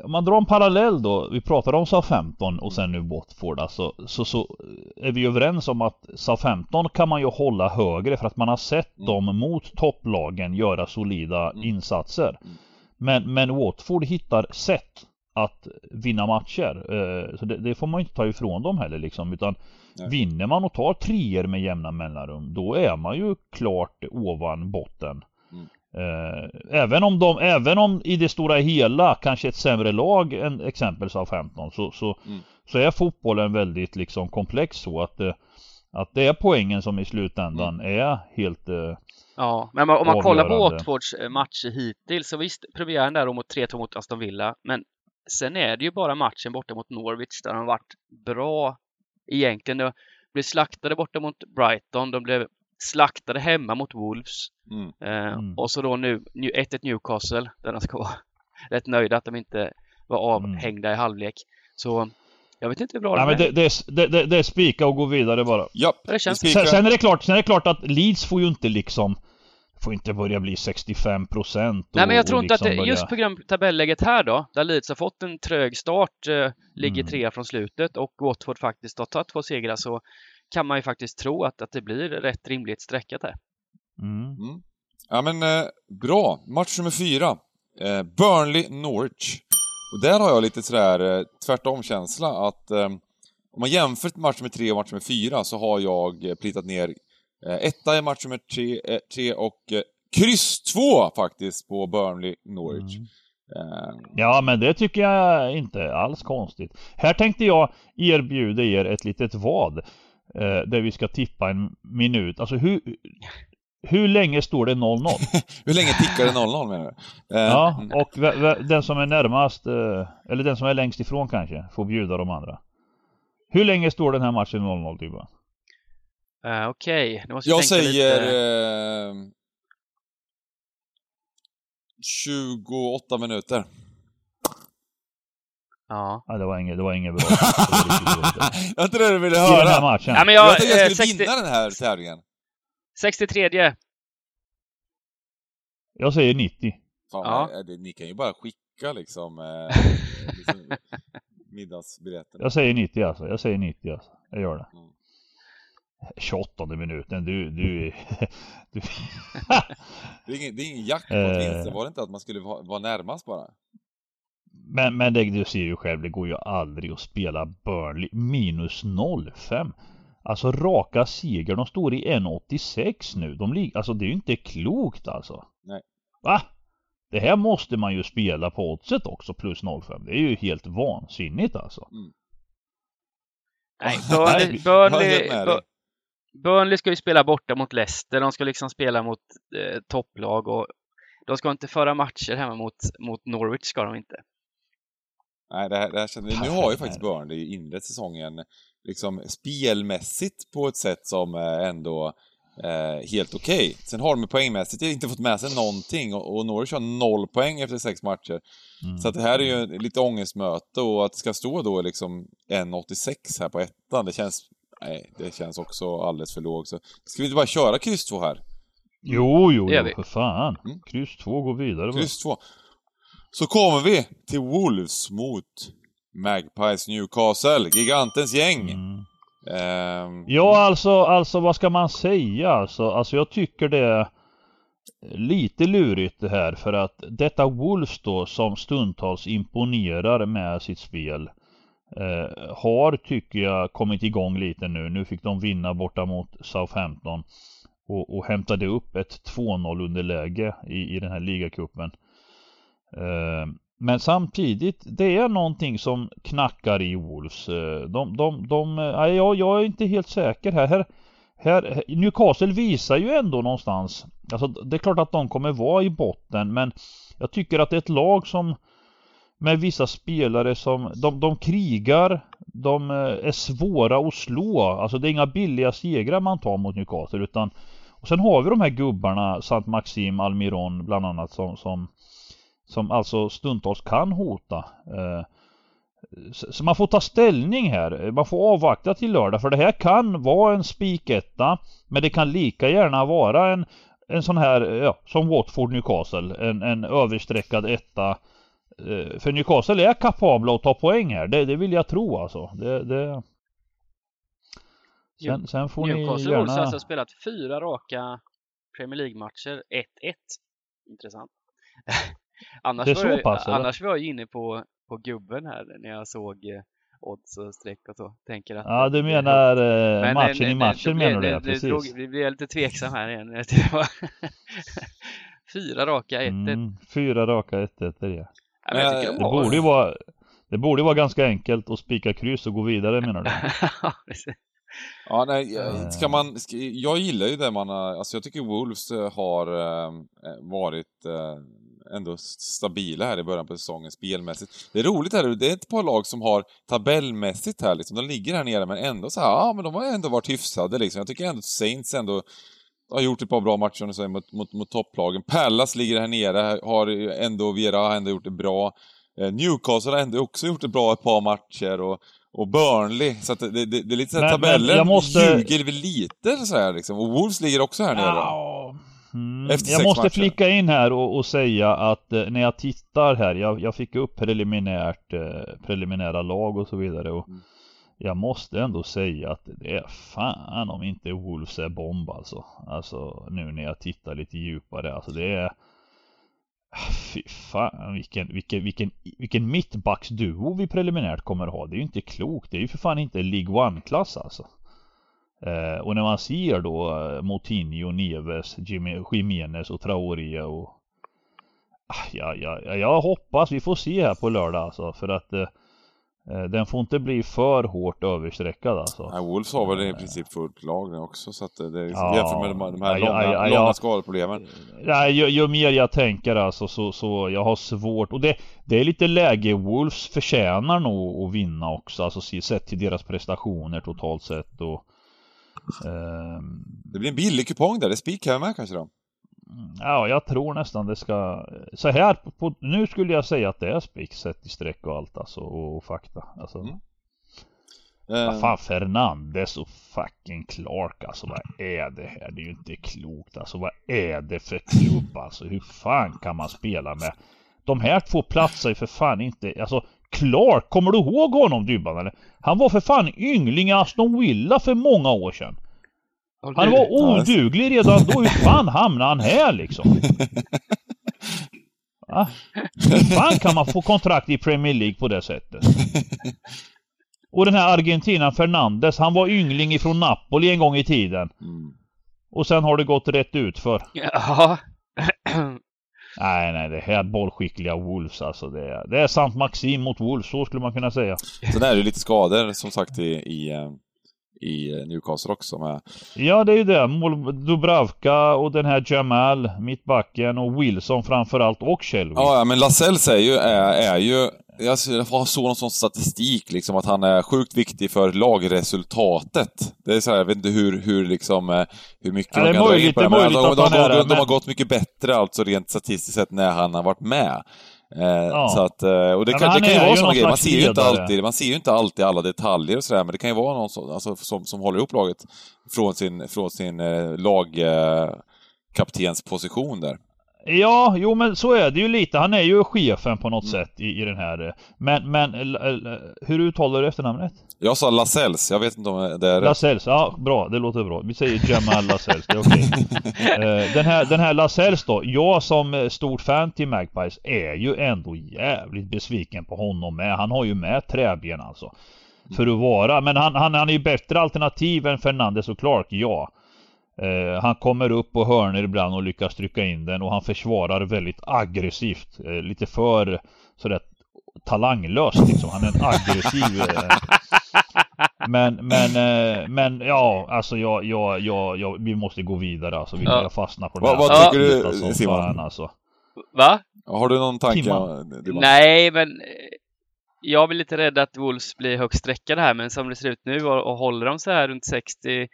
om man drar en parallell då, vi pratade om Southampton och sen nu Watford alltså, så, så är vi överens om att Southampton kan man ju hålla högre för att man har sett Mm. dem mot topplagen göra solida Mm. insatser. Mm. Men, men Watford hittar sätt att vinna matcher. Eh, Så det, det får man inte ta ifrån dem heller liksom, utan Nej. vinner man och tar treor med jämna mellanrum, då är man ju klart ovan botten. Mm. Eh, även om de, även om i det stora hela kanske ett sämre lag än exempel Southampton så, så, Mm. så är fotbollen väldigt liksom komplex så att, eh, att det är poängen som i slutändan är helt eh, Ja, men om man kollar på. Watfords matcher hittills så visst, premiären där mot 3-2 mot Aston Villa, men sen är det ju bara matchen borta mot Norwich där de varit bra egentligen. De blev slaktade borta mot Brighton, de blev slaktade hemma mot Wolves Mm. eh, Mm. och så då nu nu 1-1 Newcastle där de ska vara rätt nöjda att de inte var avhängda i halvlek. Så jag vet inte hur bra de men är. det, det, det, det, det är spika och gå vidare bara. Ja, Det känns-. Sen, sen är det klart, sen är det klart att Leeds får ju inte liksom får inte börja bli 65 procent. Nej, men jag tror inte liksom att det, just på grund av tabelläget här då, där Leeds har fått en trög start, eh, ligger Mm. trea från slutet och Watford faktiskt har tagit två segrar så kan man ju faktiskt tro att, att det blir rätt rimligt streckat här. Mm. Ja men eh, bra, match nummer fyra. Eh, Burnley-Norwich. Och där har jag lite sådär eh, tvärtom-känsla att eh, om man jämför match nummer tre och match nummer fyra så har jag eh, plitat ner eh, etta i match nummer tre, eh, tre och eh, kryss två faktiskt på Burnley-Norwich. Mm. Eh, Ja, men det tycker jag inte alls konstigt. Här tänkte jag erbjuda er ett litet vad. Eh, där vi ska tippa en minut. Alltså hur, hur länge står det 0-0? hur länge tickar det 0-0 menar du? Eh, Ja, och vä- vä- den som är närmast, eh, eller den som är längst ifrån kanske, får bjuda de andra. Hur länge står den här matchen 0-0 Dybba? Uh, Okej, nu måste Jag tänka säger lite. eh, 28 minuter. Ja. Ja, det var inget, det var inget bra. Det var jag inte det du ville I den här höra. matchen. ja men Jag jag, tänkte jag eh, skulle 60, vinna den här tävlingen. 63 Jag säger 90. Fan, Ja. eh, det, ni kan ju bara skicka liksom, eh, liksom middagsbiljetter. Jag säger 90 alltså. Jag säger 90 alltså. Jag gör det. Mm. 28 minuten. Du, du, du. Det är ingen, det är ingen på Eh. var det inte att man skulle vara, vara närmast bara? Men, men det, du ser ju själv, det går ju aldrig att spela Burnley minus 05. Alltså raka seger, de står i 1,86 nu. De lig- alltså det är ju inte klokt alltså. Nej. Va? Det här måste man ju spela på oddset också, plus 05. Det är ju helt vansinnigt alltså. Nej, Jag Burnley, Burnley, med dig. Bur- Burnley ska ju spela borta mot Leicester. De ska liksom spela mot eh, topplag och de ska inte föra matcher hemma mot, mot Norwich ska de inte. Nej, det här, det här känner, nu har ju faktiskt Burnley inlett säsongen liksom spelmässigt på ett sätt som är ändå eh, helt okej. Sen har de poängmässigt inte fått med sig någonting och, och Norwich har noll poäng efter sex matcher. Mm. Så att det här är ju lite ångestmöte och att det ska stå då liksom 1,86 här på ettan, det känns... Nej, det känns också alldeles för lågt. Så ska vi inte bara köra kryss 2 här? Jo, jo, jo, för fan. Mm. Kryss 2 går vidare. Kryss 2. Så kommer vi till Wolves mot Magpies Newcastle, gigantens gäng. Mm. Ehm, Ja, alltså, alltså vad ska man säga? Alltså, alltså jag tycker det är lite lurigt det här för att detta Wolves då som stundtals imponerar med sitt spel eh, har, tycker jag, kommit igång lite nu. Nu fick de vinna borta mot Southampton och, och hämtade upp ett 2-0 underläge i, i den här ligacupen. Eh, men samtidigt, det är någonting som knackar i Wolves. Eh, de, de, de, eh, nej, jag, jag är inte helt säker här. här. Här, Newcastle visar ju ändå någonstans, alltså det är klart att de kommer vara i botten men jag tycker att det är ett lag som med vissa spelare som, de, de krigar, de är svåra att slå, alltså det är inga billiga segrar man tar mot Newcastle utan och sen har vi de här gubbarna, Sant Maxim, Almiron bland annat som, som som alltså stundtals kan hota. Eh, Så man får ta ställning här. Man får avvakta till lördag för det här kan vara en spiketta. Men det kan lika gärna vara en, en sån här, ja, som Watford Newcastle. En, en överstreckad etta. Eh, För Newcastle är kapabla att ta poäng här. Det, det vill jag tro alltså. Det, det... Sen, sen får Newcastle Wolves har gärna... alltså spelat fyra raka Premier League-matcher, 1-1. Intressant. annars, Det är var så jag, pass, eller? annars var jag inne på, på gubben här när jag såg eh, odds och streck och så. Tänker att Ja, du det- menar eh, Men, matchen nej, i matchen det menar du det, det? det, Precis. drog, det blev jag lite tveksam här igen. Det var Fyra raka 1-1. Mm, fyra raka 1 1 ja. Jag Det har- borde vara Det borde ju vara ganska enkelt att spika kryss och gå vidare menar du? Ja, nej, Eh. ska man, ska, jag gillar ju det man har, alltså jag tycker Wolves har varit eh, ändå stabila här i början på säsongen spelmässigt. Det är roligt här, det är ett par lag som har tabellmässigt här liksom, de ligger här nere men ändå så här, ja men de har ändå varit hyfsade liksom. Jag tycker ändå att Saints ändå har gjort ett par bra matcher som du säger, mot, mot, mot topplagen. Palace ligger här nere, har ändå, Vera har ändå gjort det bra. Eh, Newcastle har ändå också gjort det bra ett par matcher och, och Burnley, så att det, det, det är lite så här, Men- tabellen jag måste- ljuger väl lite så här liksom. Och Wolves ligger också här nere. Ja, mm, Mm, Efter jag måste matcher. flika in här och, och säga att eh, när jag tittar här, jag, jag fick upp preliminärt, eh, preliminära lag och så vidare och Mm. jag måste ändå säga att det är fan om inte Wolves är bomb alltså. Alltså nu när jag tittar lite djupare, alltså det är Fy fan vilken, vilken, vilken, vilken mittbacksduo vi preliminärt kommer ha. Det är ju inte klokt. Det är ju för fan inte League One-klass alltså. Eh, och när man ser då eh, Moutinho, Neves, Jimmy, Jimenez och Traoré och ah, ja, ja, ja, jag hoppas vi får se här på lördag alltså för att eh, eh, den får inte bli för hårt överstreckad alltså. Nej, Wolves har väl i princip fullt lag nu också, så att det är liksom, Ja. jämfört med de, de här Ja, ja, långa, ja, långa skadeproblemen. Nej, ju, ju mer jag tänker alltså så, så jag har svårt och det, det är lite läge Wolves förtjänar nog att vinna också alltså se- sett till deras prestationer totalt sett och Det blir en billig kupong där, det är spik här med kanske då? Ja, jag tror nästan det ska Så här, på, nu skulle jag säga att det är spik sett i streck och allt alltså och, och fakta alltså. Mm. Vad Eh, fan Fernandes och fucking Clark alltså vad är det här? Det är ju inte klokt alltså vad är det för klubb alltså? Hur fan kan man spela med De här två platsar ju för fan inte alltså Clark, kommer du ihåg honom Dybban eller? Han var för fan yngling i Aston Villa för många år sedan Han var oduglig redan då, hur fan hamnade han här liksom? Va? Hur fan kan man få kontrakt i Premier League på det sättet? Och den här Argentinaren Fernandes, han var yngling ifrån Napoli en gång i tiden. mm. Och sen har det gått rätt ut för. Ja. Nej, nej, det här bollskickliga Wolves alltså. Det är, det är sant Maxim mot Wolves, så skulle man kunna säga. Sen är det lite skador som sagt i, i, i Newcastle också med. Ja, det är ju det. Mål- Dubravka och den här Jamal, mittbacken och Wilson framförallt och Shelby. Ja, men Lascelles är ju, är, är ju jag såg någon sån statistik liksom att han är sjukt viktig för lagresultatet. Det är så här, jag vet inte hur, hur liksom, eh, hur mycket Ja, de kan dra in på det, men de, de, de, har gått mycket bättre alltså rent statistiskt sett när han har varit med. Eh, Så att, eh, och det Ja, kan, det kan ju vara sådana grejer, man ser, ju inte alltid, man ser ju inte alltid alla detaljer och sådär, men det kan ju vara någon som, alltså, som, som håller ihop laget från sin, från sin eh, lagkaptens position där. Ja, jo men så är det ju lite. Han är ju chefen på något Mm. sätt i, i den här. eh, Men, men hur uttalar du efternamnet? Jag sa Lascelles, jag vet inte om det är rätt. Lascelles, ja bra, det låter bra. Vi säger Jamal Lascelles, det är okej. Eh, den, här, den här Lascelles då, jag som eh, stort fan till Magpies är ju ändå jävligt besviken på honom med. Han har ju med träben alltså. För att vara, men han, han, han är ju bättre alternativ än Fernandes och Clark, ja. Eh, han kommer upp på hörnor ibland och lyckas trycka in den och han försvarar väldigt aggressivt. Eh, lite för sådär talanglöst liksom. Han är en aggressiv eh, men, men, eh, men ja, alltså jag, jag, jag, jag, vi måste gå vidare alltså. Vi Ja. fastna på det Vad- här. vad tycker du, Alltså, Simon? fan, Alltså. Va? Har du någon tanke? Nej, men eh, jag är lite rädd att Wolves blir högt streckade här, men som det ser ut nu och, och håller de så här runt 60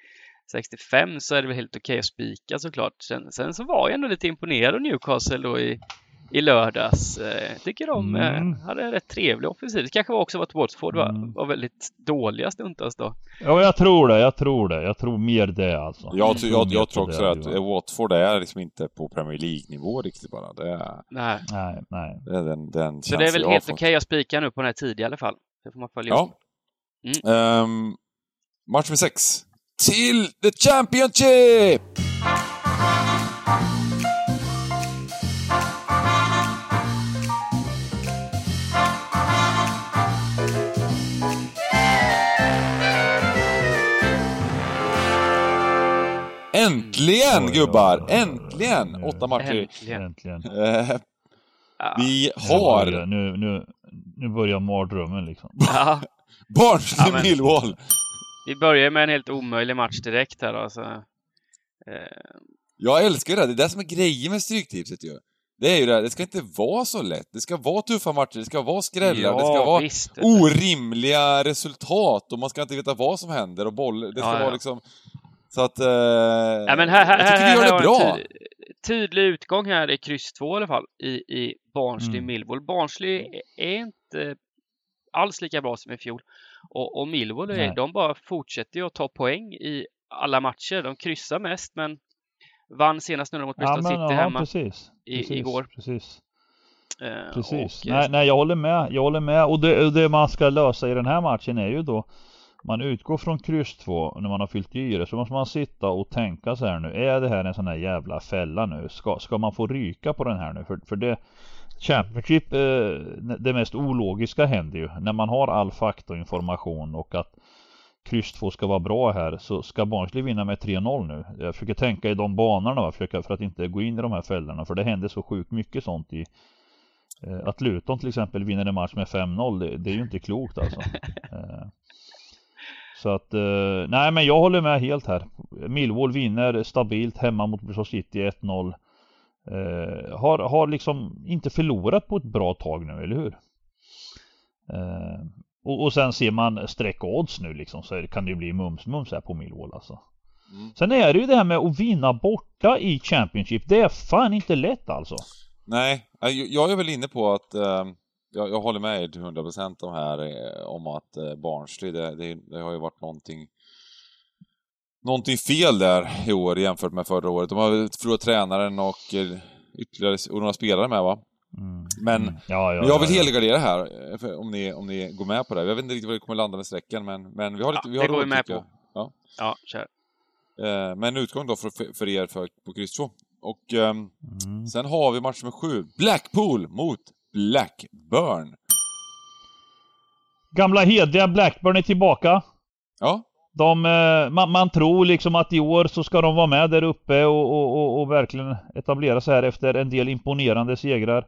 65 så är det väl helt okej att spika såklart. Sen, sen så var jag ändå lite imponerad av Newcastle då i, i lördags. Eh, tycker de Mm. eh, hade en rätt trevlig offensiv. Det kanske var också var att Watford var, Mm. var väldigt dåliga stundtals då. Ja, jag tror det. Jag tror det. Jag tror mer det alltså. Jag, tror- jag, jag på tror också det, att Johan. Watford är liksom inte på Premier League-nivå riktigt bara. Det är, Nej. Nej, nej. det är den, den Så det är väl jag helt okej att spika nu på den här tidiga i alla fall. Det får man följa upp. Ja. Ehm, match med sex. Till the Championship! Äntligen gubbar! Äntligen! Åtta matcher. Äntligen. Vi Nu har börjar- Nu, nu, nu börjar mardrömmen liksom. Barnsley Ja, men- Millwall. Vi börjar med en helt omöjlig match direkt här alltså. Eh, Jag älskar det, det är det som är grejen med Stryktipset ju. Det är ju det, det ska inte vara så lätt. Det ska vara tuffa matcher, det ska vara skrällar, det ska vara visst. orimliga resultat och man ska inte veta vad som händer och boll, det ska Ja, ja. vara liksom... Så att... Eh, Ja, men här, här, jag tycker vi gör det bra. ty tydlig utgång här i kryss 2 i alla fall i, i Barnsley Mm. Barnsley är inte alls lika bra som i fjol och, och Millwall Nej. de bara fortsätter ju att ta poäng i alla matcher. De kryssar mest men Vann senast nu mot Bristol ja, men, City ja, hemma precis. i, precis, igår. Precis. Eh, Precis. och, nej, nej, jag håller med. Jag håller med. Och det, det man ska lösa i den här matchen är ju då man utgår från kryss 2 när man har fyllt i det så måste man sitta och tänka så här nu. Är det här en sån här jävla fälla nu? Ska, ska man få ryka på den här nu? För, för det Championship, eh, det mest ologiska händer ju. När man har all fakta och att kryss 2 ska vara bra här så ska Barnsley vinna med 3-0 nu. Jag försöker tänka i de banorna va? Försöka, för att inte gå in i de här fällorna. För det händer så sjukt mycket sånt i eh, att Luton till exempel vinner en match med 5-0. Det, det är ju inte klokt alltså. Eh, så att, eh, nej men jag håller med helt här. Millwall vinner stabilt hemma mot Bristol City 1-0. Eh, har, har liksom inte förlorat på ett bra tag nu, eller hur? Eh, och, och sen ser man streck odds nu liksom så kan det ju bli mums-mums här på Millwall alltså. Mm. Sen är det ju det här med att vinna borta i Championship. Det är fan inte lätt alltså. Nej, jag- jag är väl inne på att eh, jag, jag håller med er till 100% om här eh, om att eh, Barnsley, det, det, det har ju varit någonting någonting fel där i år jämfört med förra året. De har förlorat tränaren och eh, ytterligare och några spelare med va? Mm. Men Mm. Ja, ja, Men jag vill ja, ja. helgardera här, eh, om ni, om ni går med på det. Jag vet inte riktigt vad det kommer landa med strecken, men, men vi har lite... Ja, vi har det går vi med på. jag. ja, kör. Eh, men utgång då för, för er för, på kryss 2. Och ehm, Mm. sen har vi match nummer sju. Blackpool mot Blackburn. Gamla hedliga Blackburn är tillbaka. Ja, De, eh, man, man tror liksom att i år så ska de vara med där uppe och, och, och, och verkligen etablera sig här efter en del imponerande segrar.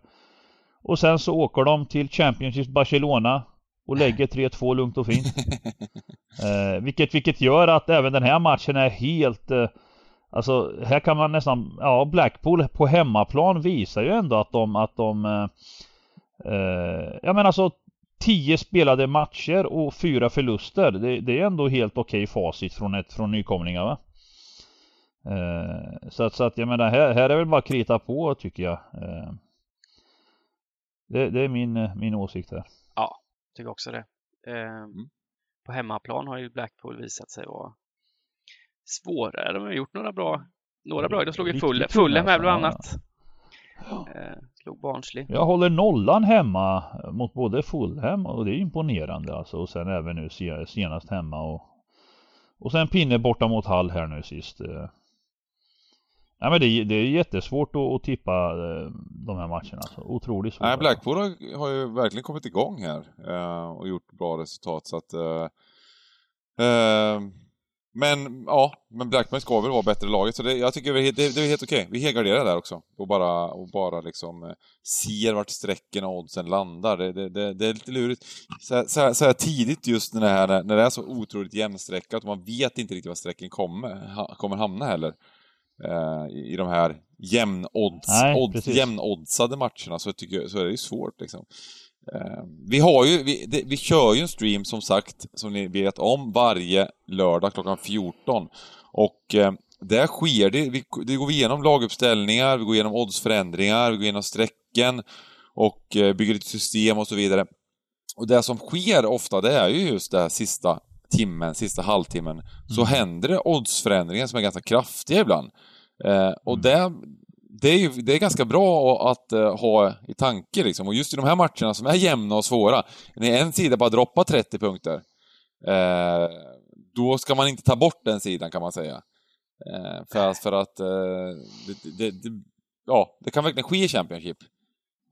Och sen så åker de till Championship Barcelona och lägger 3-2 lugnt och fint. Eh, vilket, vilket gör att även den här matchen är helt eh, Alltså här kan man nästan, ja Blackpool på hemmaplan visar ju ändå att de, att de eh, eh, Ja men alltså 10 spelade matcher och fyra förluster. Det, det är ändå helt okej facit från, ett, från nykomlingar va? Eh, så, att, så att jag menar här, här är väl bara krita på tycker jag. Eh, det, det är min, min åsikt här. Tycker också det. Eh, Mm. På hemmaplan har ju Blackpool visat sig vara svårare. De har gjort några bra, några bra. De slog ju Fulham, Fulham här bland annat. Eh, slog Barnsley. Jag håller nollan hemma mot både Fulham och det är imponerande alltså. Och sen även nu se- senast hemma och och sen pinne borta mot Hall här nu sist. eh. Ja men det, är- det är jättesvårt att, att tippa eh, de här matcherna alltså. Otroligt svårt. Nej, Blackpool har, har ju verkligen kommit igång här eh, och gjort bra resultat så att... Eh, men ja, men Blackburn ska väl vara bättre laget så det, jag tycker det, det, det är helt okej. Vi helgarderar där också och bara, och bara liksom eh, ser vart strecken och oddsen landar. Det, det, det, är lite lurigt. Så, här- så, här, så här tidigt just när det, här, när det är så otroligt jämnstreckat och man vet inte riktigt var strecken kommer, ha, kommer hamna heller. Eh, i, I de här jämnodds, Nej, precis. jämnoddsade matcherna så, tycker, jag- så är det ju svårt liksom. Eh, vi har ju, vi, det, vi kör ju en stream som sagt, som ni vet om, varje lördag klockan 14. Och eh, där sker det, vi, det går vi igenom laguppställningar, vi går igenom oddsförändringar, vi går igenom strecken och eh, bygger ett system och så vidare. Och det som sker ofta, det är ju just det här sista timmen, sista halvtimmen, så Mm. händer det oddsförändringar som är ganska kraftiga ibland. Eh, och Mm. det, det, är ju, det är ganska bra att uh, ha i tanke liksom. Och just i de här matcherna som är jämna och svåra, när en sida bara droppar 30 punkter, eh, då ska man inte ta bort den sidan kan man säga. Eh, för att, för att eh, det, det, det, ja, det kan verkligen ske i Championship.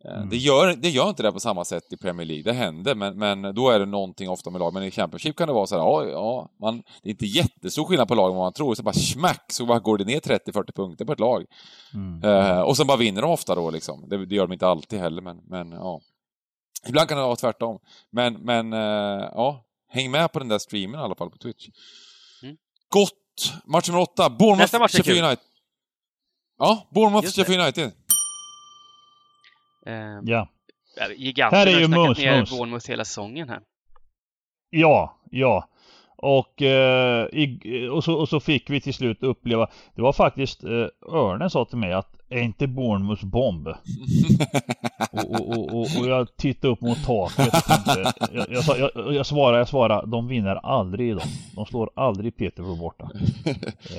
Eh, Mm. Det, gör, det gör inte det på samma sätt i Premier League, det händer, men, men då är det någonting ofta med lag. Men i Championship kan det vara så här, ja, ja man, det är inte jättestor skillnad på lagen vad man tror, så bara smack så bara går det ner 30-40 punkter på ett lag. Mm. Eh, och sen bara vinner de ofta då liksom. Det, det gör de inte alltid heller, men, men ja. Ibland kan det vara tvärtom. Men, men eh, ja, häng med på den där streamen i alla fall på Twitch. Mm. Gott! Match nummer åtta, Bournemouth, Nästa match är Sheffield kul. United. Ja, Bournemouth, Just det. Sheffield United. Eh, Ja. Giganten Här är har ju snackat mums, ner mums. Bournemouth hela säsongen här. Ja, ja. Och, eh, i, och, så, och så fick vi till slut uppleva, det var faktiskt, eh, Örnen sa till mig att är inte Bournemouths bomb? och, och, och, och, och jag tittade upp mot taket och tänkte, jag, jag, sa- jag, jag svarar, jag svarar, de vinner aldrig idag. De slår aldrig Peterborough borta.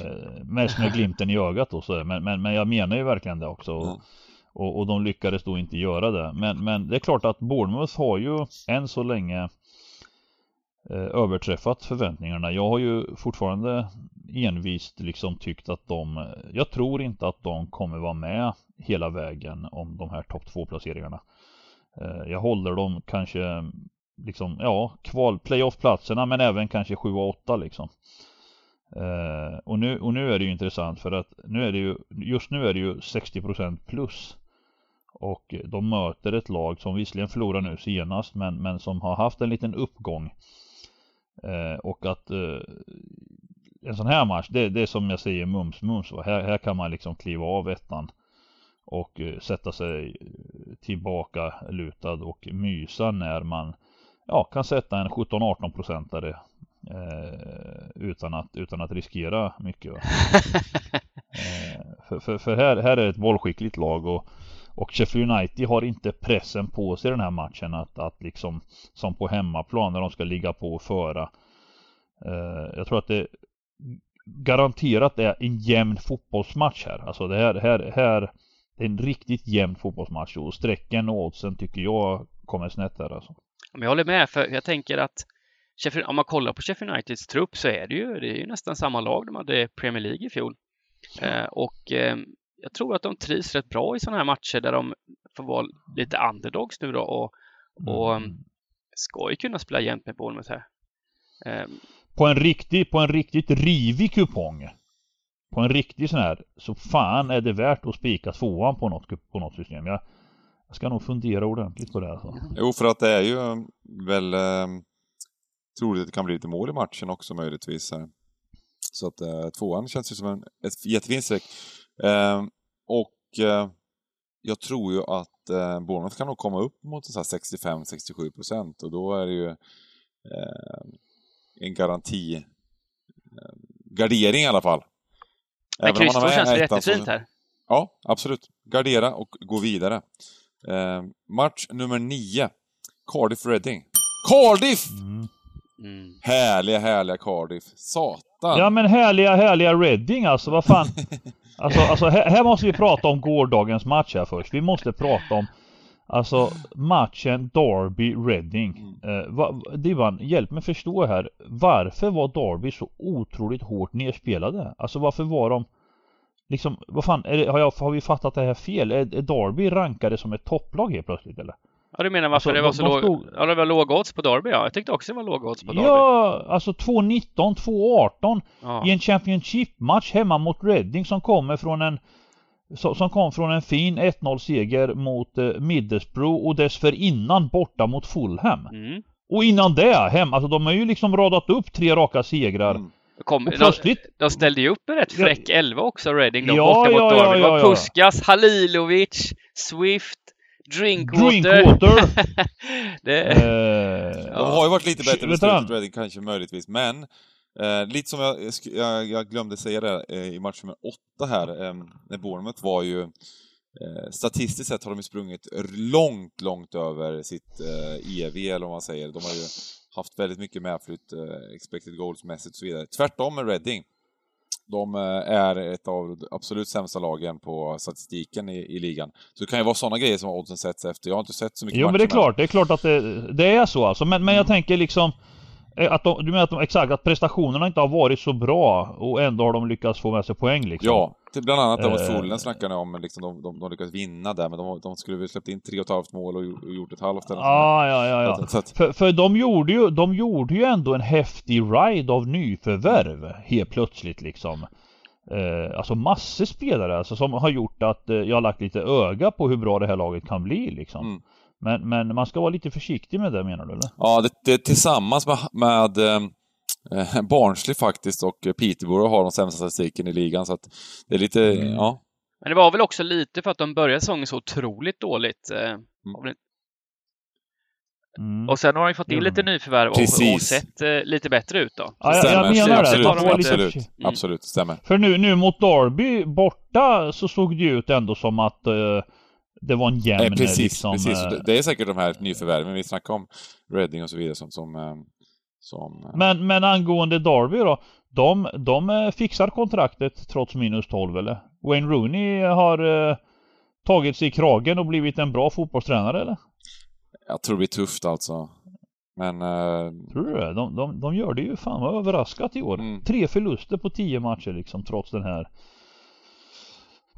Eh, mest med glimten i ögat då, så, men, men, men jag menar ju verkligen det också. Och och, och de lyckades då inte göra det. Men, men det är klart att Bournemouth har ju än så länge eh, överträffat förväntningarna. Jag har ju fortfarande envist liksom tyckt att de, jag tror inte att de kommer vara med hela vägen om de här topp två placeringarna. Eh, jag håller dem kanske liksom, ja, kval, playoff-platserna men även kanske 7 och 8 liksom. Eh, och, nu, och nu är det ju intressant för att nu är det ju, just nu är det ju 60% plus. Och de möter ett lag som visserligen förlorar nu senast men, men som har haft en liten uppgång. Eh, och att eh, en sån här match, det, det är som jag säger mums mums. Här, här kan man liksom kliva av ettan och eh, sätta sig tillbaka lutad och mysa när man ja, kan sätta en 17-18 procentare eh, utan, att, utan att riskera mycket. Eh, för för, för här, här är ett bollskickligt lag och, och Sheffield United har inte pressen på sig den här matchen att, att liksom som på hemmaplan när de ska ligga på och föra. Eh, jag tror att det garanterat är en jämn fotbollsmatch här. Alltså det här, här, här det är en riktigt jämn fotbollsmatch och strecken och oddsen tycker jag kommer snett där alltså. Men jag håller med, för jag tänker att Sheffield, om man kollar på Sheffield Uniteds trupp så är det ju, det är ju nästan samma lag de hade Premier League i fjol. Eh, och eh, jag tror att de trivs rätt bra i sådana här matcher där de får vara lite underdogs nu då och, och Mm. ska ju kunna spela jämnt med Bournemouth här. Eh, På en riktig, på en riktigt rivig kupong. På en riktig sån här, så fan är det värt att spika tvåan på något, på något system. Jag, jag ska nog fundera ordentligt på det alltså. Jo, för att det är ju eh, väl eh, troligt att det kan bli lite mål i matchen också möjligtvis. Här. Så att eh, tvåan känns ju som en, ett jättefint streck. Eh, och eh, jag tror ju att eh, Bournemouth kan nog komma upp mot så här 65-67 procent och då är det ju eh, en garanti eh, gardering i alla fall. men Även kryss man två har känns ju ettan så- jättefint här. Ja, absolut. Gardera och gå vidare. Eh, match nummer nio. Cardiff Reading. Cardiff! Mm. Mm. Härliga, härliga Cardiff. Satan! Ja men härliga, härliga Reading alltså, vad fan. Alltså, alltså här, här måste vi prata om gårdagens match här först. Vi måste prata om Alltså matchen Derby-Reading. Eh, va, Divan, hjälp mig förstå här. Varför var Derby så otroligt hårt nerspelade? Alltså varför var de Liksom, vad fan, är det, har, jag, har vi fattat det här fel? Är, är Derby rankade som ett topplag helt plötsligt eller? Ja, du menar varför Alltså, det var de- så de låg... stod- Ja, det var låga odds på Derby, ja. Jag tyckte också det var låga odds på Derby. Ja, alltså 2.19, 2.18 Ja. i en Championship-match hemma mot Reading som kommer från en som kom från en fin 1-0 seger mot eh, Middlesbrough och dessförinnan borta mot Fulham. Mm. Och innan det hem, alltså de har ju liksom radat upp tre raka segrar. Mm. Kom, Och de, plötsligt, de ställde ju upp en rätt fräck elva också, Reading, då, Ja, borta mot ja, Derby. ja, var ja, ja. Puskas, Halilovic, Swift, Drinkwater. Drinkwater! det, eh, De har ju varit lite bättre du slutet, Reading, kanske möjligtvis, men eh, lite som jag, jag, jag glömde säga det eh, i match nummer åtta här, eh, när Bournemouth var ju eh, Statistiskt sett har de ju sprungit långt, långt över sitt eh, EV, eller vad man säger. De har ju haft väldigt mycket medflytt, eh, expected goals-mässigt och så vidare. Tvärtom med Reading. De eh, är ett av de absolut sämsta lagen på statistiken i, i ligan. Så det kan ju vara sådana grejer som oddsen sätts efter. Jag har inte sett så mycket Jo men det är klart, det är klart att det, det är så alltså. Men, men jag tänker liksom att de, du menar att de, exakt, att prestationerna inte har varit så bra och ändå har de lyckats få med sig poäng liksom? Ja, till bland annat det mot Eh, Fulham snackar ni om, liksom, de, de, de lyckades vinna där, men de, de skulle väl släppt in tre och ett halvt mål och, gjo- och gjort ett halvt eller Ja, ja, ja, ja. Så så att- För, för de, gjorde ju, de gjorde ju ändå en häftig ride av nyförvärv helt plötsligt liksom. Eh, alltså massor spelare alltså, som har gjort att eh, jag har lagt lite öga på hur bra det här laget kan bli liksom. Mm. Men, men man ska vara lite försiktig med det menar du eller? Ja, det, det tillsammans med, med eh, eh, Barnsley faktiskt och Peterborough har de sämsta statistiken i ligan, så att det är lite, Mm. ja. men det var väl också lite för att de började säsongen så otroligt dåligt. Eh, Mm. Mm. Och sen har de fått in Gjorde lite nyförvärv och, och sett eh, lite bättre ut då. Ja, jag, Stämmer, jag menar det. absolut, De lite- absolut, Mm. absolut, stämmer. För nu, nu mot Derby borta så såg det ju ut ändå som att eh, det var en jämn Nej, precis, liksom, precis. eh, Det- är säkert de här nyförvärven vi snackade om, Reading och så vidare, som... som, eh, som eh, Men, men angående Derby då. De, de fixar kontraktet trots minus 12 eller? Wayne Rooney har eh, tagit sig i kragen och blivit en bra fotbollstränare eller? jag tror det blir tufft alltså. Men... eh, Tror du det? De, de, de gör det ju fan vad överraskat i år. Mm. Tre förluster på tio matcher liksom trots den här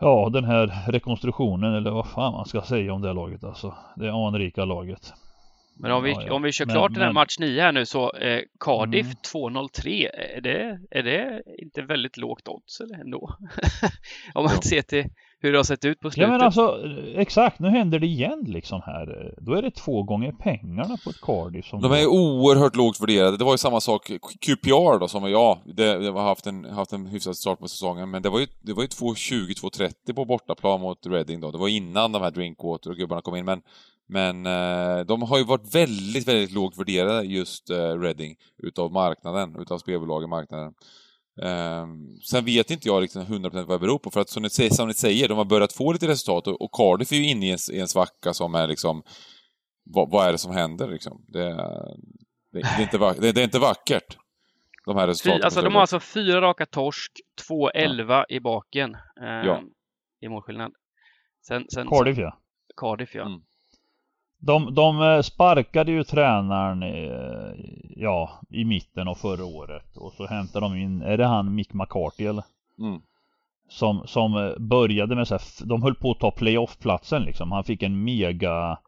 Ja, den här rekonstruktionen eller vad fan man ska säga om det laget alltså. Det anrika laget. Men om vi, Ja, ja. om vi kör Men- klart den här men- match 9 här nu så eh, Cardiff Mm. 2-0-3, är det, är det inte väldigt lågt odds eller ändå? om man Jo. ser till hur det har sett ut på Ja slutet. men alltså exakt, nu händer det igen liksom här. Då är det två gånger pengarna på ett Cardiff som De är oerhört lågt värderade. Det var ju samma sak, QPR då, som ja, det, det har haft en, haft en hyfsad start på säsongen, men det var ju, det var ju 2.20-2.30 på bortaplan mot Reading då. Det var innan de här Drinkwater och gubbarna kom in, men, men eh, de har ju varit väldigt, väldigt lågt värderade just eh, Reading utav marknaden, utav spelbolagen marknaden. Um, sen vet inte jag liksom 100% vad det beror på, för att som ni, säger, som ni säger, de har börjat få lite resultat och, och Cardiff är ju inne i en, i en svacka som är liksom vad, vad är det som händer liksom? Det, är- det, det, är, inte vackert, det, det är inte vackert. De här Fy, resultaten. alltså de har alltså fyra raka torsk, 2-11 i baken eh, Ja. i målskillnad. Sen, sen, Cardiff ja. Cardiff ja. Mm. De, de eh, sparkade ju tränaren eh, ja, i mitten av förra året och så hämtade de in, är det han Mick McCarthy eller? Mm. Som, som eh, började med så här, de höll på att ta playoff-platsen liksom. Han fick en mega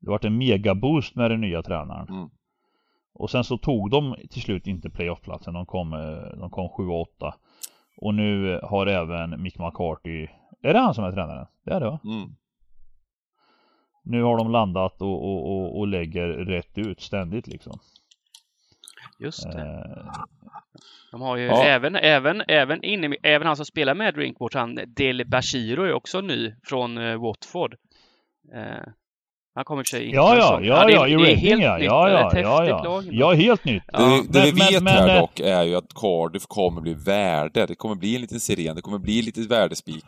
Det vart en mega boost med den nya tränaren. Mm. Och sen så tog de till slut inte playoff-platsen. De kom, de kom 7-8. Och nu har även Mick McCarthy Är det han som är tränaren? Det är det va? Mm. Nu har de landat och, och, och, och lägger rätt ut ständigt liksom. Just det. Eh, De har ju Ja. även, även, även, inne, även han som spelar med Drinkwater, han Dele Bashiro är också ny från eh, Watford. Eh, han kommer till sig in ja, för en ja, ja, det är- ja, i det är Reading helt ja. nytt. Ja, ja, ja, ja. Ja, helt nytt. Det, vi- det vi men- vet men, här eh, dock är ju att Cardiff kommer bli värde. Det kommer bli en liten siren, det kommer bli lite värdespik.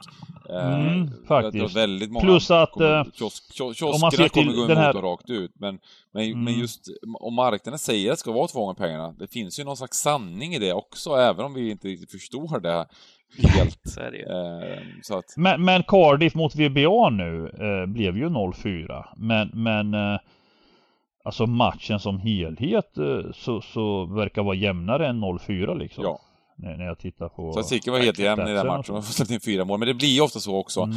Eh, Mm, tror faktiskt. Väldigt många Plus att, kommer, eh, kiosk, kiosk, om man ser till gå den emot här- dem rakt ut. Men, men, Mm. men just om marknaden säger att det ska vara två gånger pengarna, det finns ju någon slags sanning i det också, även om vi inte riktigt förstår det helt. Så är det. Eh, så att, Men, men Cardiff mot VBA nu eh, blev ju 0-4. Men, men eh, alltså matchen som helhet eh, så, så verkar vara jämnare än 0-4 liksom. ja. När, när jag tittar på... Statistiken var helt jämn i den matchen, så. har släppt in fyra mål, men det blir ju ofta så också. Mm.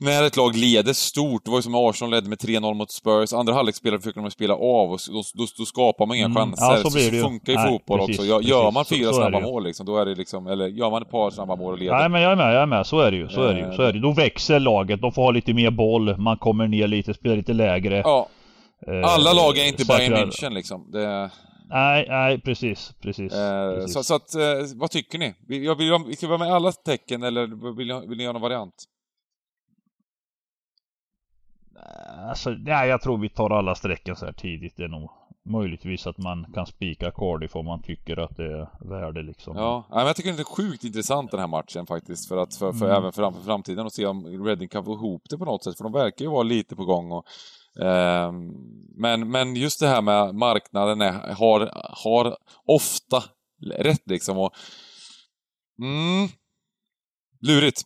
När ett lag leder stort, det var ju som Arsenal ledde med 3-0 mot Spurs, andra halvlek spelade försöker de spela av och då, då, då skapar man inga Mm, chanser. ja, så blir det ju. funkar ju Nej, fotboll precis, också. Gör, gör man precis. fyra Så- så snabba mål liksom, då är det liksom, eller gör man ett par snabba mål och leder. Nej men jag är med, jag är med. Så är det ju. Så är det ju. Eh, Så är det. Då växer laget. De får ha lite mer boll. Man kommer ner lite, spelar lite lägre. Ja, Eh, alla lag är inte Bayern München liksom. Det, Nej, nej precis. Precis. eh, precis. så, så att, eh, vad tycker ni? Vill, jag vill, vi ska vara med alla tecken eller vill, vill ni göra någon variant? Alltså, nej, jag tror vi tar alla strecken så här tidigt. Det är nog möjligtvis att man kan spika Cardiff om man tycker att det är värde liksom. Ja, men jag tycker det är sjukt intressant den här matchen faktiskt, för att, för, för Mm. även för, framtiden och se om Reading kan få ihop det på något sätt, för de verkar ju vara lite på gång och men, men just det här med marknaden är, har, har ofta rätt liksom och mm, lurigt.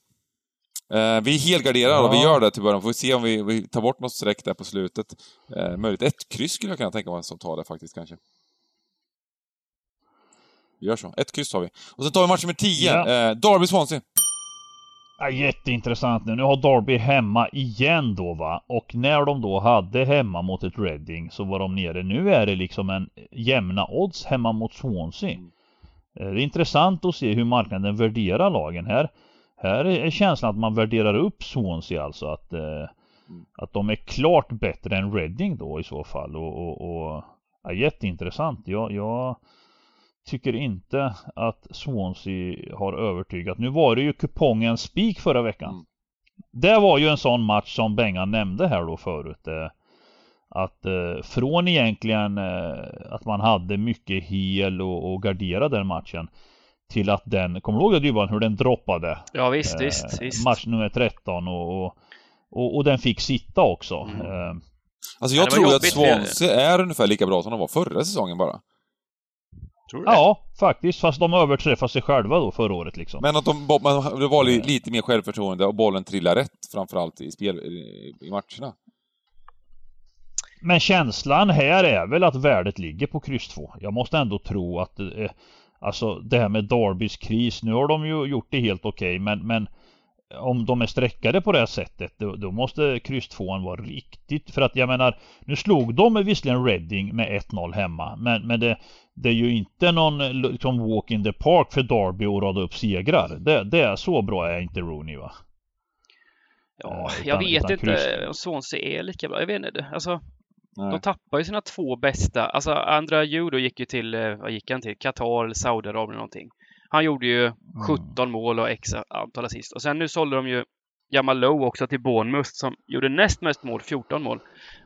Eh, vi är helgarderade och vi Ja. gör det till början. Får vi se om vi, vi tar bort något streck där på slutet. Eh, möjligt ett kryss skulle jag kunna tänka mig som tar det faktiskt kanske. Vi gör så. Ett kryss har vi. Och sen tar vi match nummer 10. Ja. Eh, Derby-Swansea. Ja, jätteintressant nu. Nu har Derby hemma igen då va. Och när de då hade hemma mot ett Reading så var de nere. Nu är det liksom en jämna odds hemma mot Swansea. Mm. Eh, Det är intressant att se hur marknaden värderar lagen här. Här är känslan att man värderar upp Swansea alltså att, eh, att de är klart bättre än Reading då i så fall. Och, och, och ja, jätteintressant. Jag, jag tycker inte att Swansea har övertygat. Nu var det ju kupongen spik förra veckan. Mm. Det var ju en sån match som Bengan nämnde här då förut. Eh, att eh, från egentligen eh, att man hade mycket hel och, och gardera den matchen till att den, kommer du ihåg Dybban hur den droppade? Ja visst, Eh, visst, visst. Match nummer 13 och, och, och, och den fick sitta också. Mm. Eh, Alltså Ja, jag tror att för- Swansea är ungefär lika bra som de var förra säsongen bara. Tror du det? ja, faktiskt. Fast de överträffade sig själva då förra året liksom. Men att de, det var li- lite mer självförtroende och bollen trillar rätt, framförallt i spel, i matcherna. Men känslan här är väl att värdet ligger på kryss 2. Jag måste ändå tro att eh, Alltså det här med Darbys kris, nu har de ju gjort det helt okej men, men om de är streckade på det här sättet då, då måste kryss 2 vara riktigt för att jag menar Nu slog de visserligen Reading med 1-0 hemma men, men det, det är ju inte någon liksom walk in the park för Darby att rada upp segrar. Det, det är så bra är inte Rooney va? Ja, Eh, jag utan- vet utan inte kryss. om Swansea är lika bra. Jag vet inte. Alltså, Nej. de tappar ju sina två bästa. Alltså, Andra Judo gick ju till, eh, vad gick han till? Qatar eller Saudiarabien eller någonting. Han gjorde ju 17 mål och x antal assist. Och sen nu sålde de ju Jamal Lowe också till Bournemouth som gjorde näst mest mål, 14 mål.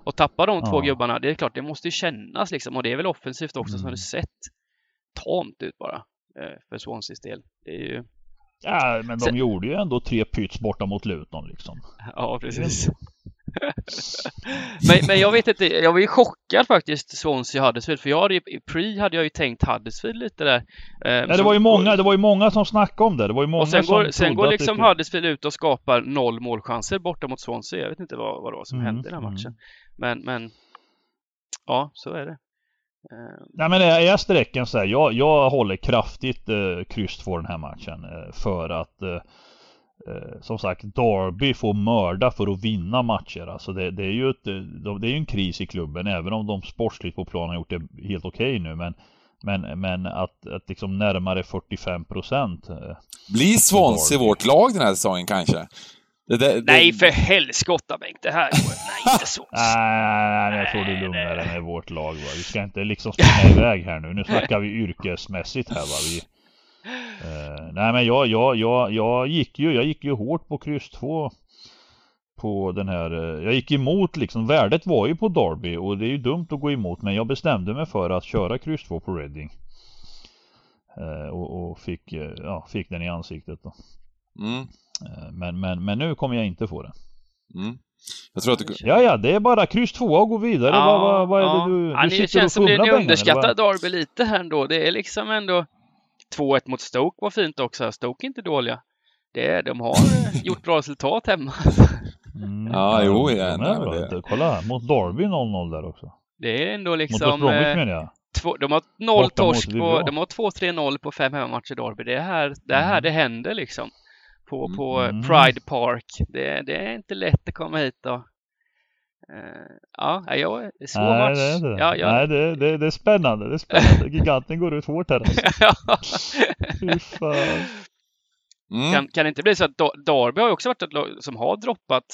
Och tappar de två Ja. gubbarna, det är klart, det måste ju kännas liksom. Och det är väl offensivt också som Mm. det sett tamt ut bara. eh, För Swanseas del. Det är ju, Ja men de Sen- gjorde ju ändå tre pyts borta mot Luton liksom. ja precis. men, men jag vet inte, jag var ju chockad faktiskt Swansea Huddersfield för jag hade ju, i pre hade jag ju tänkt Huddersfield lite där. Eh, Ja, det var ju många, det var ju många som snackade om det. Det var ju många Och sen som går, sen går liksom det... Huddersfield ut och skapar noll målchanser borta mot Swansea. Jag vet inte vad, vad det var som Mm, hände i den här mm. matchen. Men, men ja, så är det. Eh, Nej men är jag sträcken så här, jag, jag håller kraftigt eh, kryss 2 den här matchen. Eh, för att eh, som sagt Derby får mörda för att vinna matcher. Alltså det, det är ju ett, eh, de- det är ju en kris i klubben även om de sportsligt på planen har gjort det helt okej nu. Men, men, men att, att liksom närmare 45 procent. Eh, Blir Swansea Derby. vårt lag den här säsongen kanske? Det, det, det, nej, för helskotta Bengt, det här går Nej, inte så. Nej, nej, nej, jag tror du lugnar dig med vårt lag va. Vi ska inte liksom springa iväg här nu. Nu snackar vi yrkesmässigt här va. Vi, eh, nej men jag, jag, jag, jag gick ju, jag gick ju hårt på kryss 2 på den här, eh, jag gick emot liksom, värdet var ju på Derby och det är ju dumt att gå emot men jag bestämde mig för att köra kryss 2 på Reading. Eh, och, och fick, ja, fick den i ansiktet då. Mm, men, men, men nu kommer jag inte få det. mm. Jag tror att du... Ja, ja, det är bara kryss 2 och gå vidare. vad, vad, vad är ja. det du... Ja, du ni sitter känns och som fumlar ni underskattar vad? Derby lite här ändå. Det är liksom ändå 2-1 mot Stoke var fint också. Stoke är inte dåliga. Det är, de har eh, gjort bra resultat hemma. Mm, Ja, jo, ja, nej, men bra. det- Kolla, mot Derby 0-0 där också. Det är ändå Mot West liksom... Bromwich eh, menar jag. två, de har noll Borta mot torsk på, de har 2-3-0 på fem hemmamatcher Derby. Det är här det, är här Mm. det händer liksom. På, på Mm. Pride Park. Det, det är inte lätt att komma hit då. Eh, ja, jag är svår Nej, match. det är det. Ja, ja. Nej, det, det, det är spännande. Det är spännande. Giganten går ut hårt här alltså. Fy fan. Mm. kan, kan det inte bli så att Da- Derby har också varit ett lag som har droppat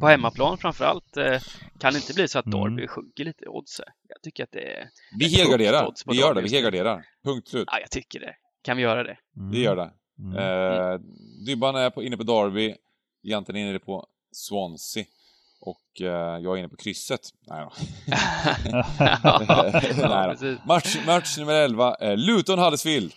på hemmaplan framförallt. Eh, kan det inte bli så att Mm. Derby sjunker lite i odds? Jag tycker att det är... Vi helgarderar. Vi gör det, vi helgarderar. Punkt slut. Ja, jag tycker det. Kan vi göra det? Mm. Vi gör det. Mm. Eh, Dybban är på, inne på Derby, Janten är inne på Swansea. Och eh, jag är inne på krysset. Nej då. ja, Nej då. Match, match nummer 11, eh, Luton Huddersfield.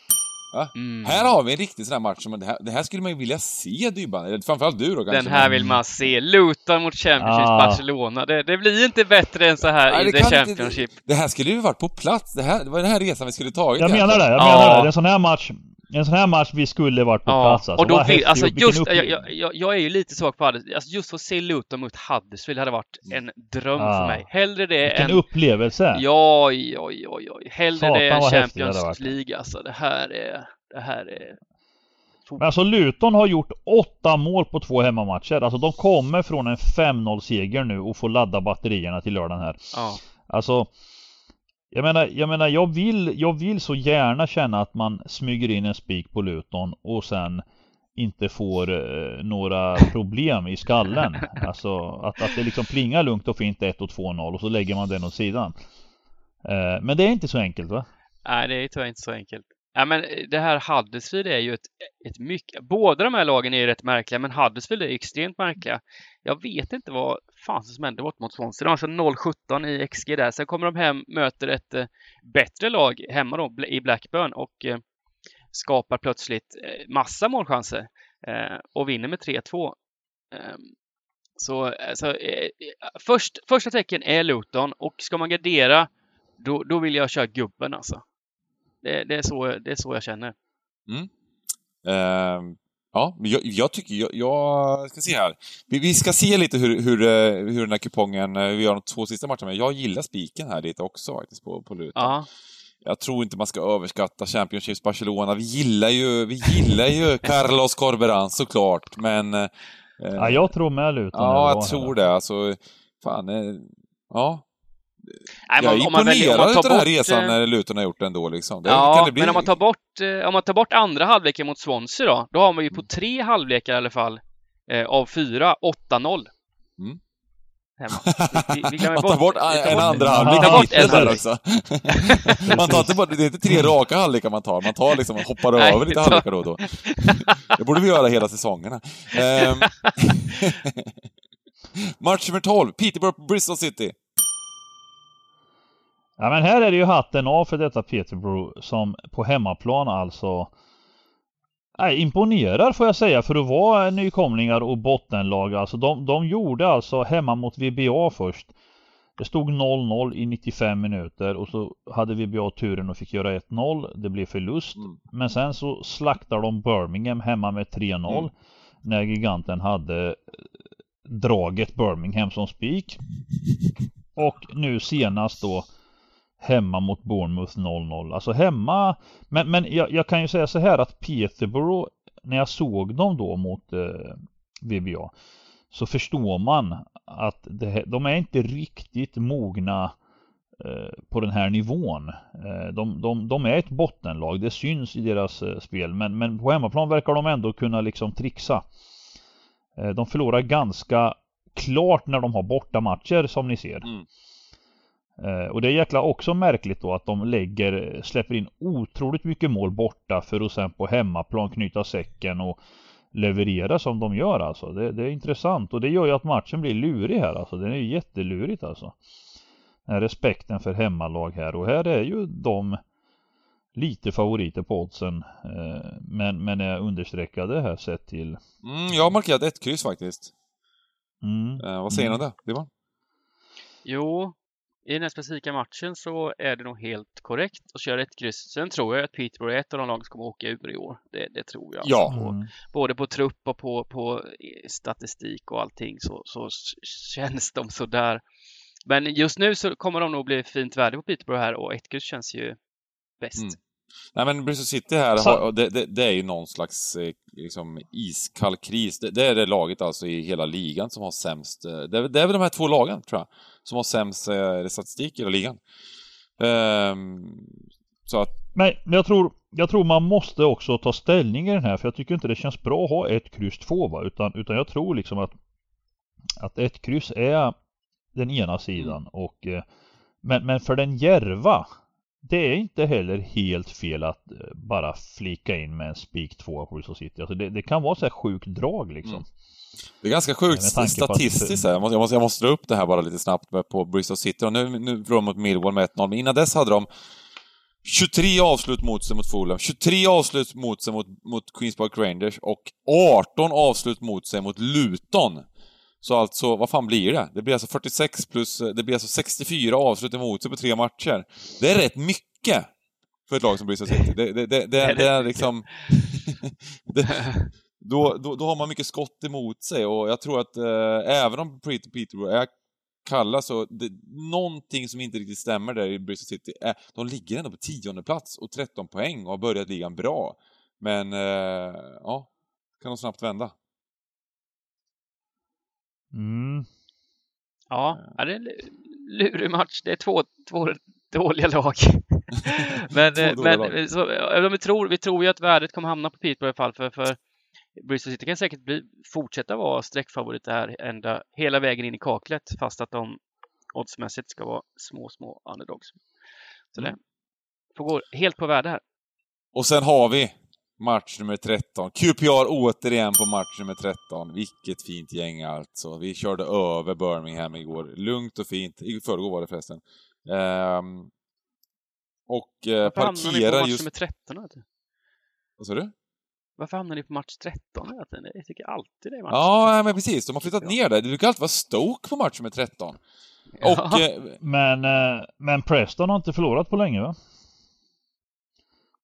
Mm. Här har vi en riktig sån här match som det här, det här skulle man ju vilja se Dybban, eller framförallt du då kanske. Den här vill man se. Luton mot Championship Ah. Barcelona. Det, det blir inte bättre än så här Nej, i det The kan inte- Championship. Det här skulle ju varit på plats, det, här, det var den här resan vi skulle tagit Jag menar det, jag Ja. menar det. Det är en sån här match. En sån här match vi skulle varit på Ja, plats alltså. och då häftigt alltså just, jag, jag, jag, är ju lite svag på Huddersfield. Alltså just att se Luton mot Huddersfield hade varit en dröm Ah. för mig. Hellre det Vilken än... upplevelse. Ja, oj, oj, oj, oj. Hellre Satan, det än det Champions varit. League alltså. Det här är... Det här är... Men alltså Luton har gjort åtta mål på två hemmamatcher. Alltså de kommer från en 5-0 seger nu och får ladda batterierna till lördagen här. Ja. Alltså jag menar, jag menar jag vill, jag vill så gärna känna att man smyger in en spik på Luton och sen inte får eh, några problem i skallen. Alltså att, att det liksom plingar lugnt och fint 1 och 2-0 och så lägger man den åt sidan. Eh, men det är inte så enkelt va? Nej, det är tyvärr inte så enkelt. Ja, men det här Huddersfield är ju ett, ett mycket... Båda de här lagen är ju rätt märkliga, men Huddersfield är extremt märkliga. Jag vet inte vad fan som hände bort mot Swansea. De har alltså 0-17 i XG där. Sen kommer de hem, möter ett eh, bättre lag hemma då i Blackburn och eh, skapar plötsligt eh, massa målchanser eh, och vinner med 3-2. Ehm, så alltså, först, första tecken är Luton och ska man gardera då, då vill jag köra gubben alltså. Det, det, är, så, det är så jag känner. Mm. Ehm, Uh, ja, men jag, jag tycker, jag, jag, ska se här. Vi, vi ska se lite hur, hur, eh, hur den här kupongen, eh, vi har de två sista matcherna, jag gillar spiken här lite också faktiskt på, på Luton. Ja. Jag tror inte man ska överskatta Championships Barcelona. Vi gillar ju, vi gillar ju Carlos Corberan såklart, men... Eh, ja, jag tror med Luton. Ja, jag tror det. Alltså, fan, eh, ja. Nej, jag är imponerad av den här bort, resan eh, när Luton har gjort ändå. Liksom. Det, ja, kan det bli... men om man tar bort, eh, om man tar bort andra halvleken mot Swansea då, då har man ju Mm. på tre halvlekar i alla fall eh, av fyra, 8-0. Mm. Vi, vi, vi Man tar bort vi tar en bort- andra halvlek ta i bort en halvlek. också. Man tar inte bara, det är inte tre raka halvlekar man tar, man tar liksom, hoppar Nej, över lite halvlekar då och då. Det borde vi göra hela säsongerna. Ehm. Match nummer 12, Peterborough Bristol City. Ja men här är det ju hatten av för detta Peterborough som på hemmaplan alltså Nej, imponerar får jag säga för att vara nykomlingar och bottenlag. Alltså de, de gjorde alltså hemma mot VBA först. Det stod 0-0 i 95 minuter och så hade VBA turen och fick göra 1-0. Det blev förlust. Mm. Men sen så slaktar de Birmingham hemma med 3-0. Mm. När giganten hade eh, draget Birmingham som spik. Och nu senast då hemma mot Bournemouth 0-0. Alltså hemma, men, men jag, jag kan ju säga så här att Peterborough, när jag såg dem då mot eh, VBA, så förstår man att det, de är inte riktigt mogna eh, på den här nivån. Eh, de, de, de är ett bottenlag, det syns i deras eh, spel, men, men på hemmaplan verkar de ändå kunna liksom trixa. Eh, de förlorar ganska klart när de har bortamatcher som ni ser. Mm. Eh, och det är jäkla också märkligt då att de lägger, släpper in otroligt mycket mål borta för att sen på hemmaplan knyta säcken och leverera som de gör alltså. Det, det är intressant och det gör ju att matchen blir lurig här alltså. Den är ju jättelurigt alltså. Respekten för hemmalag här och här är ju de lite favoriter på oddsen. Eh, men, men är understreckade här sett till Mm, jag har markerat ett kryss faktiskt. mm, Eh, vad säger ni om det? Divan? Jo, i den här specifika matchen så är det nog helt korrekt att köra ett kryss. Sen tror jag att Peterborough är ett av de lag som kommer åka ur i år. Det, det tror jag. Ja. Mm. både på trupp och på, på eh, statistik och allting så, så känns de sådär. Men just nu så kommer de nog bli fint värde på Peterborough här och ett kryss känns ju bäst. Mm. Nej men Bristol City här, har, det, det, det är ju någon slags eh, liksom, iskall kris. Det, det är det laget alltså i hela ligan som har sämst, eh, det, är- det är väl de här två lagen tror jag, som har sämst eh, statistik i hela ligan. Ehm, så att, Men jag tror, jag tror man måste också ta ställning i den här för jag tycker inte det känns bra att ha ett kryss två va? Utan, utan jag tror liksom att, att ett kryss är den ena sidan och eh, men, men för den järva det är inte heller helt fel att eh, bara flika in med en spik två på Bristol City. Alltså det, det kan vara så här sjukt drag liksom. Mm. Det är ganska sjukt att- statistiskt här. Jag måste, jag, måste, jag måste dra upp det här bara lite snabbt med- på Bristol City. Och nu, nu förlorar de mot Millwall med 1-0, men innan dess hade de 23 avslut mot sig mot Fulham, 23 avslut mot sig mot, mot Queens Park Rangers och 18 avslut mot sig mot Luton. Så alltså, vad fan blir det? Det blir alltså 46 plus, det blir alltså 64 avslut emot sig på tre matcher. Det är rätt mycket för ett lag som Bristol City. Det, det, det, det, det är liksom... då, då, då har man mycket skott emot sig och jag tror att eh, även om Peter Peterborough är kalla så, det, någonting som inte riktigt stämmer där i Bristol City, är, de ligger ändå på tionde plats och 13 poäng och har börjat ligan bra. Men, eh, ja, kan de snabbt vända. Mm. Ja, ja, det är en lu- lurig match. Det är två, två dåliga lag. men eh, dåliga men lag. så, ja, vi, tror, vi tror ju att värdet kommer hamna på Peterborough i alla fall. För, för Bristol City kan säkert bli, fortsätta vara streckfavorit där ända, hela vägen in i kaklet. Fast att de oddsmässigt ska vara små, små underdogs. Så Mm. det får gå helt på värde här. Och sen har vi Match nummer 13. QPR återigen på match nummer 13. Vilket fint gäng alltså. Vi körde över Birmingham igår. Lugnt och fint. I förrgår var det förresten. Ehm, och eh, Varför hamnar ni på parkerar match just... nummer 13 hela tiden? Vad sa du? Varför hamnar ni på match 13 hela tiden? Jag tycker alltid det är match Ja, 13. men precis. De har flyttat ner det. Det brukar alltid vara Stoke på match nummer 13. Ja. Och... Eh, Men, eh, men Preston har inte förlorat på länge va?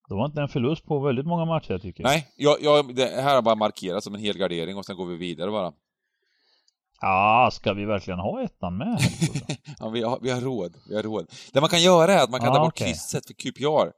Det var inte en förlust på väldigt många matcher jag tycker. nej, jag, jag, det här har bara markerats som en hel gardering och sen går vi vidare bara. Ja, ska vi verkligen ha ettan med? Ja, vi, har, vi har råd. Vi har råd. Det man kan göra är att man kan Ah, ta bort okej. krysset för QPR.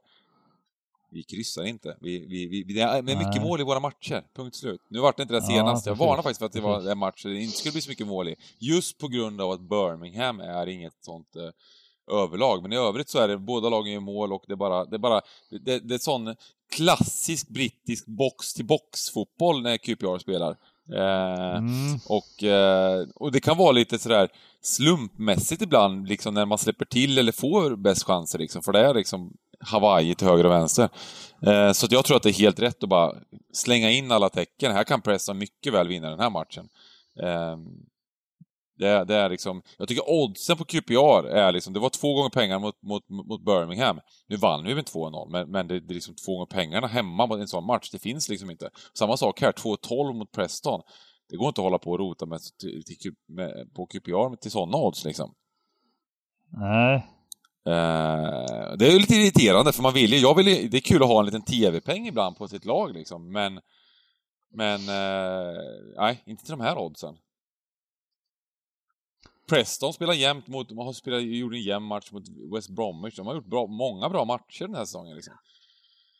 Vi kryssar inte. Vi, vi, vi, det är mycket Nej. mål i våra matcher. Punkt slut. Nu vart det inte det Ja, senast. jag precis. varnade faktiskt för att det var en match där det inte skulle bli så mycket mål i. Just på grund av att Birmingham är inget sånt eh, överlag. Men i övrigt så är det, båda lagen gör mål och det är bara, det är bara, det, det är sån klassisk brittisk box-till-box-fotboll när QPR spelar. Eh, Mm. och, eh, och det kan vara lite sådär slumpmässigt ibland, liksom när man släpper till eller får bäst chanser liksom, för det är liksom Hawaii till höger och vänster. Eh, så att jag tror att det är helt rätt att bara slänga in alla tecken. Här kan Preston mycket väl vinna den här matchen. Eh, det, är- det är liksom, jag tycker oddsen på QPR är liksom, det var två gånger pengarna mot, mot, mot Birmingham. Nu vann vi med 2-0, men, men det, det är liksom två gånger pengarna hemma mot en sån match. Det finns liksom inte. Samma sak här, 2-12 mot Preston. Det går inte att hålla på och rota med, till, till, med, på QPR till sådana odds liksom. Nej. Eh, det är ju lite irriterande för man vill ju, jag vill ju- det är kul att ha en liten TV-peng ibland på sitt lag liksom, men men eh, nej, inte till de här oddsen. Preston spelar jämnt mot, de har spelat, gjorde en jämn match mot West Bromwich. De har gjort bra, många bra matcher den här säsongen liksom.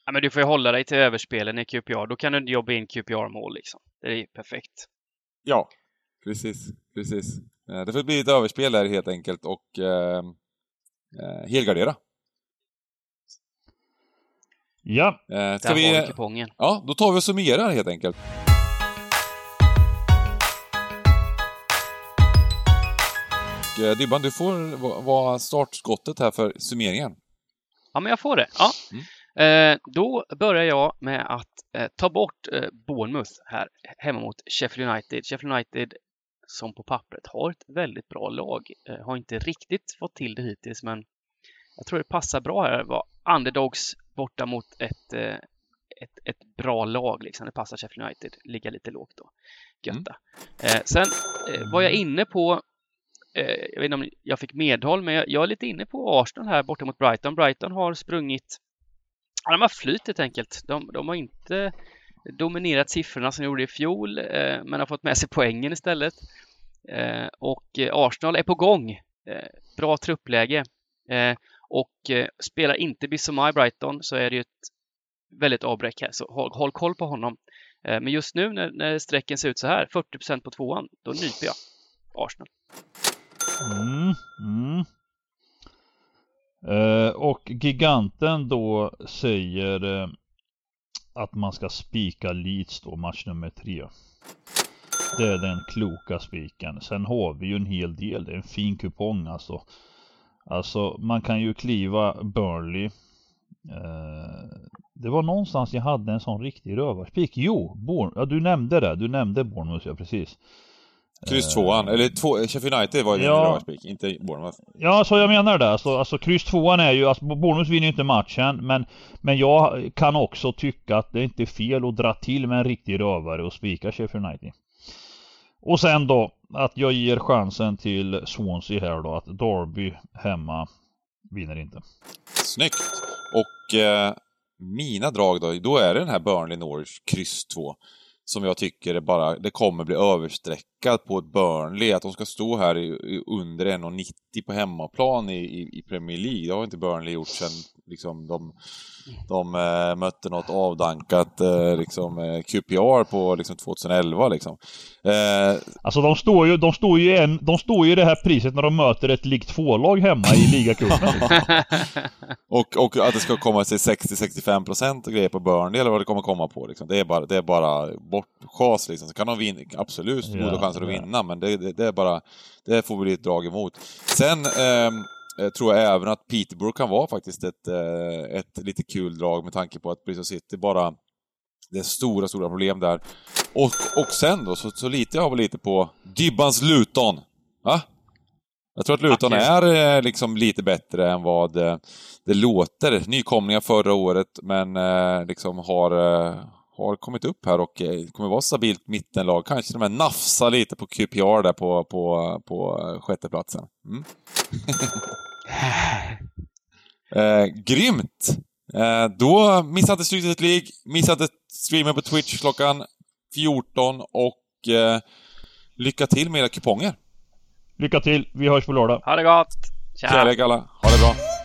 Ja, men du får ju hålla dig till överspelen i QPR. Då kan du jobba in QPR-mål liksom. Det är perfekt. Ja, precis, precis. Eh, Det får bli ett överspel där helt enkelt och eh, eh, helgardera. Ja. Eh, ska Där vi... har vi kupongen. Ja, då tar vi och summerar helt enkelt. Och, eh, Dybban, du får va- vara startskottet här för summeringen. Ja, men jag får det. Ja. Eh, då börjar jag med att eh, ta bort eh, Bournemouth här hemma mot Sheffield United. Sheffield United som på pappret har ett väldigt bra lag. Eh, har inte riktigt fått till det hittills, men jag tror det passar bra här. vara underdogs borta mot ett, eh, ett, ett bra lag. Liksom. Det passar Sheffield United. Ligga lite lågt då. Götta. Eh, sen var jag inne på jag vet inte om jag fick medhåll, men jag, jag är lite inne på Arsenal här borta mot Brighton. Brighton har sprungit Ja, de har flyt helt enkelt. De, de har inte dominerat siffrorna som de gjorde i fjol, eh, men har fått med sig poängen istället. Eh, och eh, Arsenal är på gång. Eh, bra truppläge. Eh, och eh, spelar inte Bissoma i Brighton så är det ju ett väldigt avbräck här, så håll, håll koll på honom. Men just nu när, när strecken ser ut så här, 40% på tvåan, då nyper jag Arsenal. Mm, mm. Eh, och giganten då säger eh, att man ska spika Leeds då, match nummer tre. Det är den kloka spiken. Sen har vi ju en hel del. Det är en fin kupong alltså. Alltså man kan ju kliva Burnley. Eh, det var någonstans jag hade en sån riktig rövarspik. Jo, Born ja, du nämnde det. Du nämnde Bournemouth, ja precis. Kryss tvåan, eller två, Sheffield United var ju Ja. en rövarspik, inte Bournemouth. Ja, så jag menar det. Alltså, alltså kryss tvåan är ju, alltså Bournemouth vinner ju inte matchen, men, men jag kan också tycka att det inte är fel att dra till med en riktig rövare och spika Sheffield United. Och sen då, att jag ger chansen till Swansea här då, att Derby hemma vinner inte. Snyggt! Och eh, mina drag då, då är det den här Burnley Norwich kryss 2. Som jag tycker är bara, det kommer bli överstreckat på ett Burnley. Att de ska stå här i, i under 1,90 på hemmaplan i, i, i Premier League. Det har inte Burnley gjort sedan liksom, de, de eh, mötte något avdankat eh, liksom, eh, QPR på liksom, 2011. Liksom. Eh, Alltså de står ju, de står ju, en, de står ju i det här priset när de möter ett Lig 2-lag hemma i ligacupen. liksom. Och, och att det ska komma till 60-65% och grejer på Burnley eller vad det kommer komma på. Liksom. Det, är bara, det är bara bortchas liksom. Så kan de vinna, absolut Ja, goda chanser att ja. vinna, men det, det, det är bara, det får bli ett drag emot. Sen ehm, eh, tror jag även att Peterborough kan vara faktiskt ett, eh, ett lite kul drag med tanke på att Bristol City bara Det är stora, stora problem där. Och, och sen då så, så litar jag väl lite på Dybbans Luton. Va? Jag tror att Luton är eh, liksom lite bättre än vad eh, det låter. Nykomlingar förra året, men liksom har, har kommit upp här och kommer vara stabilt mittenlag. Kanske de här nafsa lite på QPR där på, på, på sjätteplatsen. Mm. eh, grymt! Eh, då missa inte Stryket League, missa inte streamen på Twitch klockan 14 och eh, lycka till med era kuponger. Lycka till, vi hörs på lördag. Ha det gott! Tja! Kärlek alla, ha det bra!